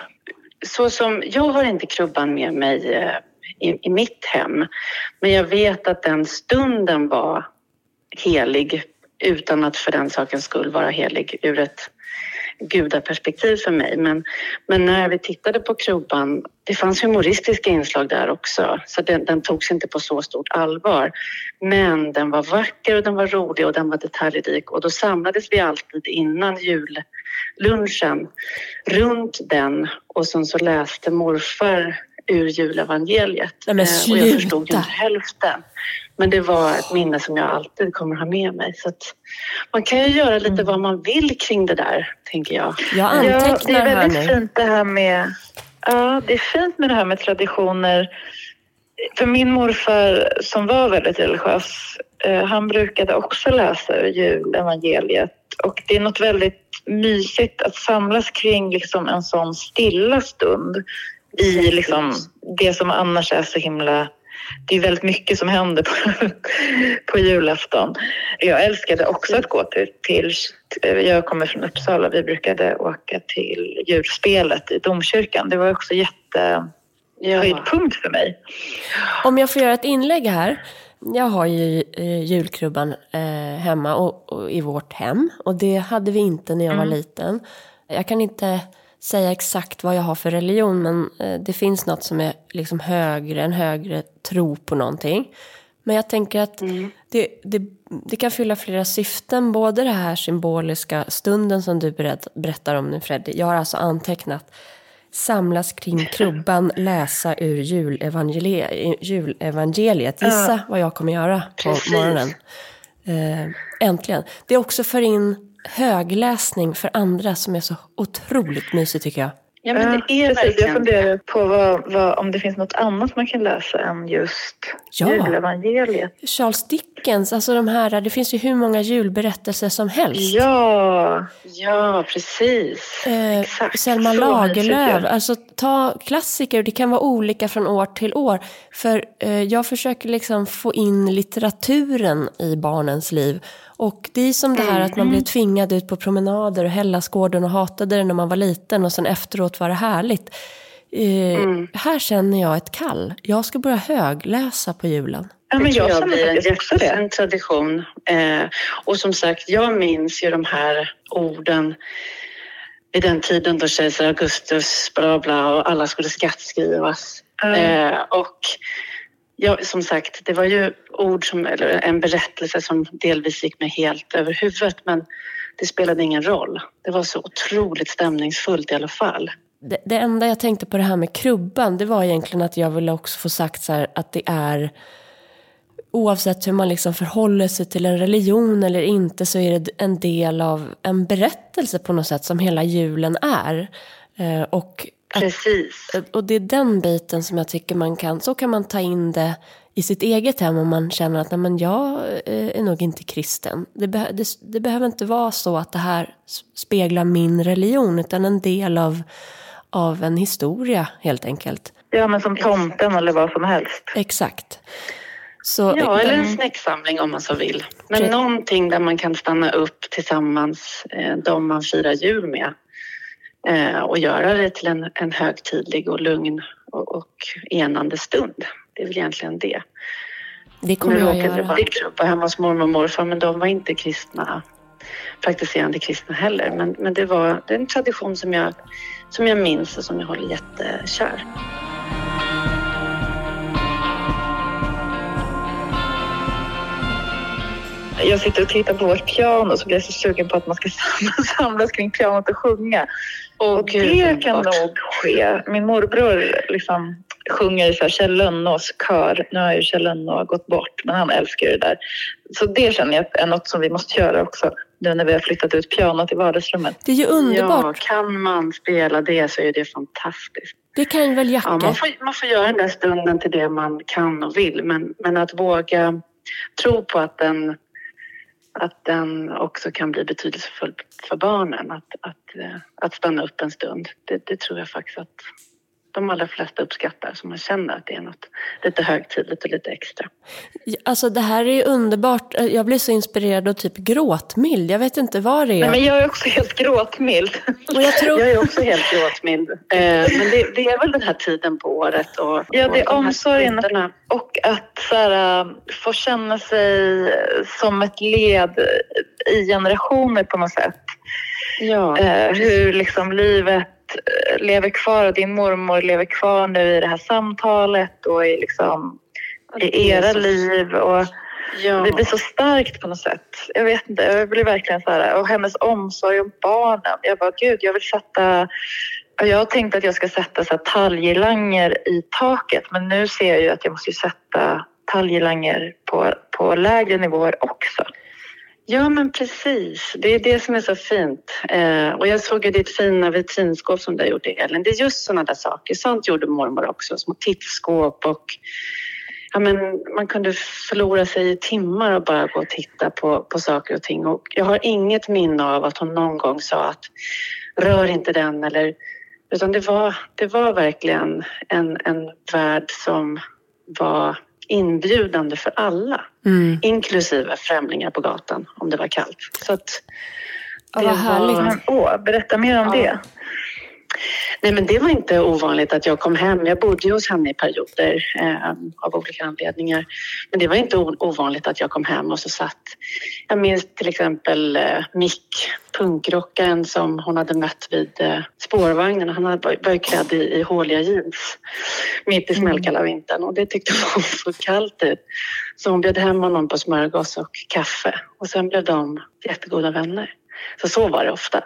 Så som, jag har inte krubban med mig eh, i, i mitt hem, men jag vet att den stunden var helig utan att för den sakens skull vara helig ur ett gudaperspektiv för mig. Men, men när vi tittade på krubban, det fanns humoristiska inslag där också, så den, den togs inte på så stort allvar. Men den var vacker och den var rolig och den var detaljrik och då samlades vi alltid innan jullunchen runt den och sen så läste morfar ur julevangeliet. Nej, men sluta. Eh, och jag förstod ju inte hälften. Men det var ett minne som jag alltid kommer ha med mig. Så man kan ju göra lite mm. vad man vill kring det där, tänker jag. Jag antecknar ja, det är väldigt fint det här med Ja, det är fint med det här med traditioner. För min morfar som var väldigt religiös, eh, han brukade också läsa julevangeliet och det är något väldigt mysigt att samlas kring liksom en sån stilla stund i liksom det som annars är så himla det är väldigt mycket som händer på, [LAUGHS] på julafton. Jag älskade också att gå till, till, jag kommer från Uppsala, vi brukade åka till julspelet i domkyrkan. Det var också jätte ja. höjdpunkt för mig. Om jag får göra ett inlägg här. Jag har ju eh, julkrubban eh, hemma och, och, i vårt hem. Och det hade vi inte när jag mm. var liten. Jag kan inte säga exakt vad jag har för religion. Men eh, det finns något som är liksom högre, en högre tro på någonting. Men jag tänker att mm. det, det, det, kan fylla flera syften. Både det här symboliska stunden som du berätt, berättar om nu Freddy. Jag har alltså antecknat samlas kring krubban, [LAUGHS] läsa ur julevangeliet. julevangeliet. Gissa vad jag kommer göra på Precis. morgonen. Äh, äntligen. Det är också för in högläsning för andra som är så otroligt mysigt tycker jag. Ja, men det är precis. Verkligen... Jag funderar på vad, vad, om det finns något annat man kan läsa än just ja. julevangeliet. Charles Dickens, alltså de här, det finns ju hur många julberättelser som helst. Ja, ja precis. Eh, Exakt. Selma Lagerlöf, alltså ta klassiker, det kan vara olika från år till år. För eh, jag försöker liksom få in litteraturen i barnens liv. Och det är som det här att man blev tvingad ut på promenader och Hellasgården och hatade det när man var liten och sen efteråt var det härligt. Eh, mm. Här känner jag ett kall. Jag ska börja högläsa på julen. Ja, men jag, jag blir en jättefin tradition. Eh, och som sagt, jag minns ju de här orden vid den tiden då kejsar Augustus bla bla och alla skulle skattskrivas. Mm. Eh, och Ja, som sagt, det var ju ord som, eller en berättelse som delvis gick mig helt över huvudet men det spelade ingen roll. Det var så otroligt stämningsfullt i alla fall. Det, det enda jag tänkte på det här med krubban, det var egentligen att jag ville också få sagt så här, att det är oavsett hur man liksom förhåller sig till en religion eller inte så är det en del av en berättelse på något sätt som hela julen är. Eh, och Precis. Att, och det är den biten som jag tycker man kan, så kan man ta in det i sitt eget hem om man känner att nej, men jag eh, är nog inte kristen. Det, be, det, det, behöver inte vara så att det här speglar min religion utan en del av, av en historia helt enkelt. Ja, men som tomten eller vad som helst. Exakt. Så, ja, eller en snäcksamling om man så vill. Men Pre någonting där man kan stanna upp tillsammans, eh, de man firar jul med eh, och göra det till en, en högtidlig och lugn och, och enande stund. Det är väl egentligen det. Det kommer nu jag göra. Nu råkade hemma hos mormor och morfar men de var inte kristna, praktiserande kristna heller. Men, men det var det är en tradition som jag, som jag minns och som jag håller jättekär. jag sitter och tittar på vårt piano så blir jag så sugen på att man ska [LAUGHS] samlas kring pianot och sjunga. Och, och det kan nog ske. Min morbror liksom sjunger i så här Kjell Lönnås kör. Nu har ju Kjell Lönnå gått bort, men han älskar det där. Så det känner jag är något som vi måste göra också nu när vi har flyttat ut pianot i vardagsrummet. Det är ju underbart. Ja, kan man spela det så är det fantastiskt. Det kan väl Jacke? Ja, man, får, man får göra den där stunden till det man kan och vill, men, men att våga tro på att den att den också kan bli betydelsefull för barnen. Att, att, eh, att stanna upp en stund. Det, det tror jag faktiskt att de allra flesta uppskattar. Så man känner att det är något lite högtidligt och lite extra. Alltså det här är ju underbart. Jag blir så inspirerad och typ gråtmild. Jag vet inte vad det är. Nej, men jag är också helt gråtmild. Och jag, tror... [LAUGHS] jag är också helt gråtmild. Eh, men det, det, är väl den här tiden på året. Och, ja, det är omsorgen och att så här, få känna sig som ett led i generationer på något sätt. Ja. Eh, hur liksom livet Eh, lever kvar och din mormor lever kvar nu i det här samtalet och i, liksom, i era liv. Och ja. Det blir så starkt på något sätt. Jag vet inte, jag blir verkligen så här. Och hennes omsorg om barnen. Jag bara, gud, jag vill sätta jag har tänkt att jag ska sätta så talgirlanger i taket men nu ser jag ju att jag måste sätta talgirlanger på, på lägre nivåer också. Ja, men precis. Det är det som är så fint. Eh, och jag såg ju ditt fina vitrinskåp som du har gjort, Elin. Det är just sådana där saker. Sånt gjorde mormor också. Små tittskåp och ja, men man kunde förlora sig i timmar och bara gå och titta på, på saker och ting. Och jag har inget minne av att hon någon gång sa att rör inte den eller utan det var, det var verkligen en, en värld som var inbjudande för alla, mm. inklusive främlingar på gatan om det var kallt. Så att det ja, vad härligt. Var... Åh, berätta mer om ja. det. Nej, men det var inte ovanligt att jag kom hem. Jag bodde hos henne i perioder eh, av olika anledningar. Men det var inte ovanligt att jag kom hem och så satt... Jag minns till exempel eh, Mick, punkrockaren som hon hade mött vid eh, spårvagnen. Han var, var klädd i, i håliga jeans mitt i mm. smällkalla vintern och det tyckte hon så kallt ut. Så hon bjöd hem honom på smörgås och kaffe och sen blev de jättegoda vänner. Så så var det ofta.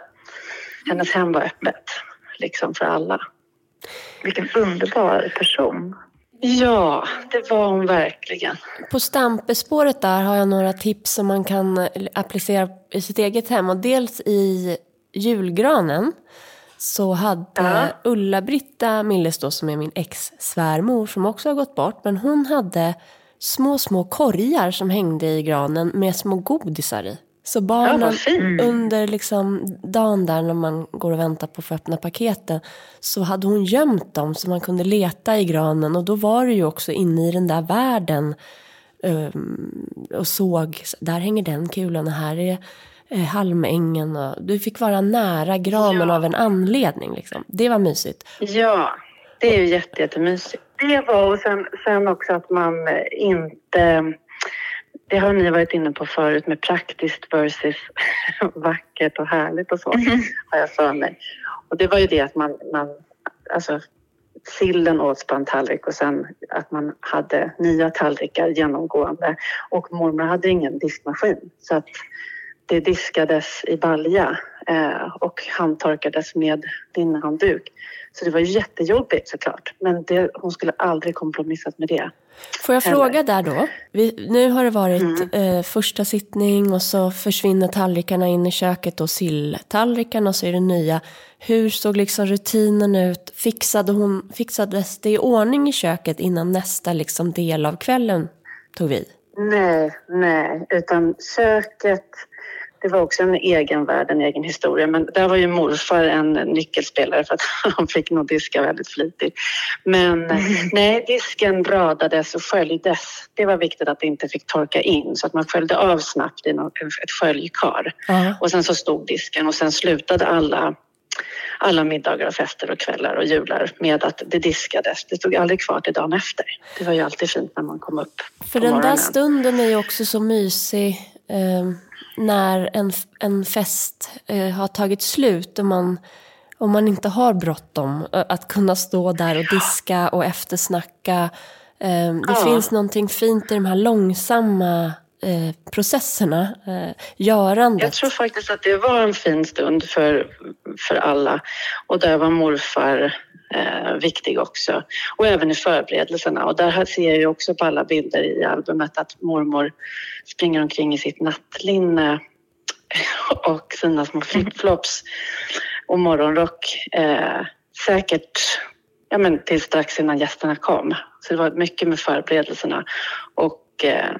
Hennes hem var öppet liksom för alla. Vilken underbar person. Ja, det var hon verkligen. På stampespåret där har jag några tips som man kan applicera i sitt eget hem. Och dels i julgranen så hade ja. Ulla-Britta Milles då, som är min ex-svärmor som också har gått bort, men hon hade små, små korgar som hängde i granen med små godisar i. Så barnen ja, under liksom dagen där när man går och väntar på att få öppna paketen så hade hon gömt dem så man kunde leta i granen och då var det ju också inne i den där världen um, och såg, där hänger den kulan och här är eh, halmängen och du fick vara nära granen ja. av en anledning liksom. Det var mysigt. Ja, det är ju jätte, jättemysigt. Det var och sen, sen också att man inte det har ni varit inne på förut med praktiskt versus [LAUGHS] vackert och härligt och så, mm. har jag för mig. Och det var ju det att man, man alltså sillen åts på en tallrik och sen att man hade nya tallrikar genomgående. Och mormor hade ingen diskmaskin så att det diskades i balja eh, och handtorkades med linnhandduk. Så det var jättejobbigt såklart, men det, hon skulle aldrig kompromissat med det. Får jag fråga där då? Vi, nu har det varit mm. eh, första sittning och så försvinner tallrikarna in i köket och silltallrikarna och så är det nya. Hur såg liksom rutinen ut? Fixade hon, fixades det i ordning i köket innan nästa liksom del av kvällen tog vid? Nej, nej, utan köket det var också en egen värld, en egen historia. Men där var ju morfar en nyckelspelare för att [LAUGHS] han fick nog diska väldigt flitigt. Men mm. nej, disken radades och sköljdes. Det var viktigt att det inte fick torka in så att man sköljde av snabbt i ett sköljkar. Mm. Och sen så stod disken och sen slutade alla alla middagar och fester och kvällar och jular med att det diskades. Det stod aldrig kvar till dagen efter. Det var ju alltid fint när man kom upp För den morgonen. där stunden är ju också så mysig. Um när en, en fest eh, har tagit slut och man, och man inte har bråttom. Att kunna stå där och diska och eftersnacka. Eh, det ja. finns någonting fint i de här långsamma eh, processerna, eh, görandet. Jag tror faktiskt att det var en fin stund för, för alla. Och där var morfar eh, viktig också. Och även i förberedelserna. Och där ser jag ju också på alla bilder i albumet att mormor springer omkring i sitt nattlinne [LAUGHS] och sina små flipflops och morgonrock. Eh, säkert ja, men till strax innan gästerna kom. Så det var mycket med förberedelserna. Och eh,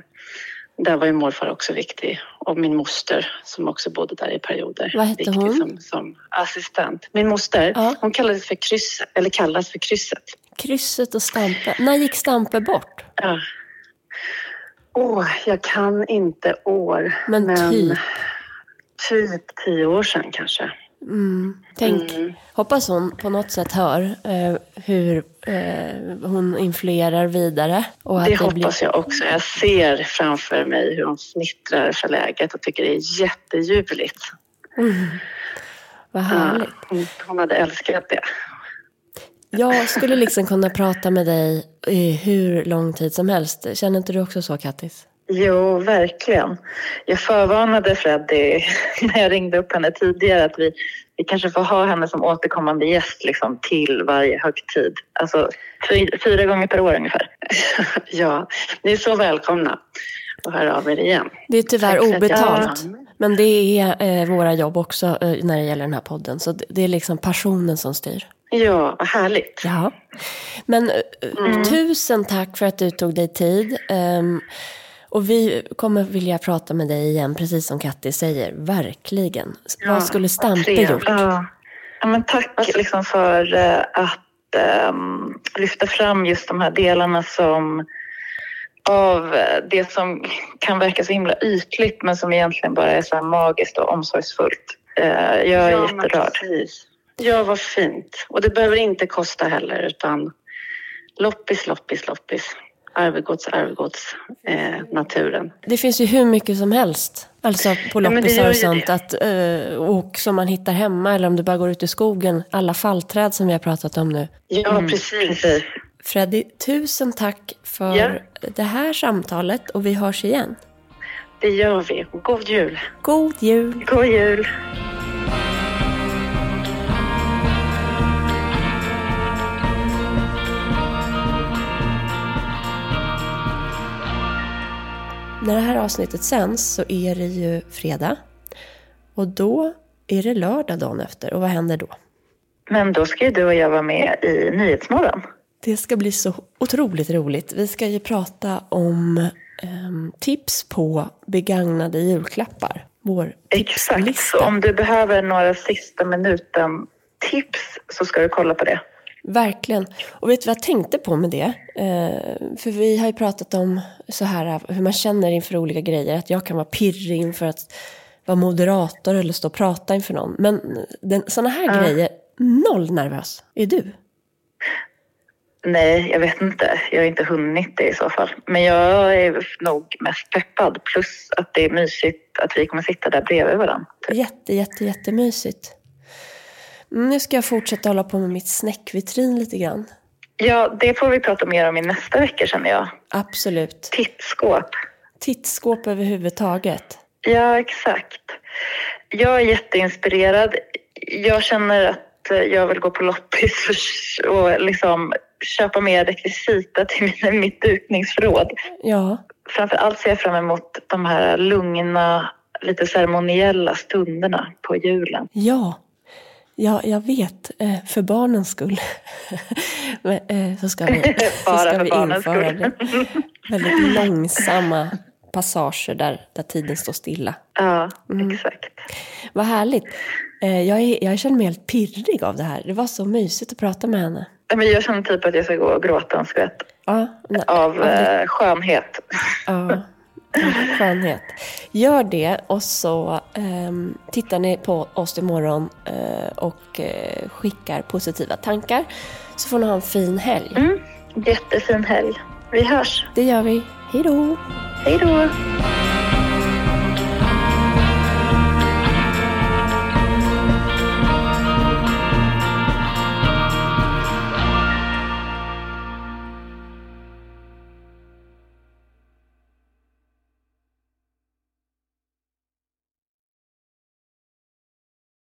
där var ju morfar också viktig och min moster som också bodde där i perioder. Vad hette hon? Som, som, assistent. Min moster, ja. hon kallades för krysset, eller kallas för krysset. Krysset och Stampe. När gick Stampe bort? Ja. Åh, jag kan inte år. Men, men typ? Typ tio år sedan kanske. Mm. Tänk, mm. hoppas hon på något sätt hör eh, hur eh, hon influerar vidare. Och att det, det hoppas blir... jag också. Jag ser framför mig hur hon snittrar för läget och tycker det är jätteljuvligt. Mm. Vad härligt. Ja, hon hade älskat det. Jag [LAUGHS] skulle liksom kunna prata med dig i hur lång tid som helst. Känner inte du också så, Kattis? Jo, verkligen. Jag förvarnade Freddie [LAUGHS] när jag ringde upp henne tidigare att vi, vi kanske får ha henne som återkommande gäst liksom, till varje högtid. Alltså fyra gånger per år ungefär. [LAUGHS] ja, ni är så välkomna att höra av er igen. Det är tyvärr Tack obetalt. Men det är eh, våra jobb också eh, när det gäller den här podden. Så det, det är liksom passionen som styr. Ja, vad härligt. Ja. Men eh, mm. tusen tack för att du tog dig tid. Um, och vi kommer vilja prata med dig igen, precis som Katti säger. Verkligen. Ja, Vad skulle Stampe gjort? Ja. ja. men tack liksom för uh, att um, lyfta fram just de här delarna som av det som kan verka så himla ytligt men som egentligen bara är så här magiskt och omsorgsfullt. Uh, jag är ja, jätterörd. Ja, vad fint. Och det behöver inte kosta heller utan loppis, loppis, loppis. Arvegods, Arvegods, eh, naturen. Det finns ju hur mycket som helst. Alltså på loppisar och sånt. Att, eh, och som man hittar hemma eller om du bara går ut i skogen. Alla fallträd som vi har pratat om nu. Ja, mm, precis. Freddy, tusen tack för ja. det här samtalet och vi hörs igen. Det gör vi. God jul. God jul. God jul. När det här avsnittet sänds så är det ju fredag. Och då är det lördag dagen efter. Och vad händer då? Men då ska ju du och jag vara med i Nyhetsmorgon. Det ska bli så otroligt roligt. Vi ska ju prata om eh, tips på begagnade julklappar. Vår Exakt, så om du behöver några sista minuten tips så ska du kolla på det. Verkligen. Och vet du vad jag tänkte på med det? Eh, för vi har ju pratat om så här hur man känner inför olika grejer. Att jag kan vara pirrig inför att vara moderator eller stå och prata inför någon. Men den, sådana här uh. grejer, noll nervös. Är du? Nej, jag vet inte. Jag har inte hunnit det i så fall. Men jag är nog mest peppad. Plus att det är mysigt att vi kommer sitta där bredvid varandra. Typ. Jätte, jätte, jättemysigt. Mm, nu ska jag fortsätta hålla på med mitt snäckvitrin lite grann. Ja, det får vi prata mer om i nästa vecka känner jag. Absolut. Tittskåp. Tittskåp överhuvudtaget. Ja, exakt. Jag är jätteinspirerad. Jag känner att jag vill gå på loppis och liksom köpa mer rekvisita till [LAUGHS] mitt dukningsförråd. Ja. Framför allt ser jag fram emot de här lugna, lite ceremoniella stunderna på julen. Ja, Ja, jag vet. Eh, för barnens skull. [LAUGHS] Eh, så ska vi, [LAUGHS] så ska vi införa det. [LAUGHS] Väldigt långsamma passager där, där tiden står stilla. Ja, mm. exakt. Vad härligt. Eh, jag, är, jag känner mig helt pirrig av det här. Det var så mysigt att prata med henne. Men jag känner typ att jag ska gå och gråta en skvätt. Ja, av eh, skönhet. Ja. Skönhet. Gör det och så um, tittar ni på oss imorgon uh, och uh, skickar positiva tankar. Så får ni ha en fin helg. Mm, jättefin helg. Vi hörs. Det gör vi. Hej då. Hej då.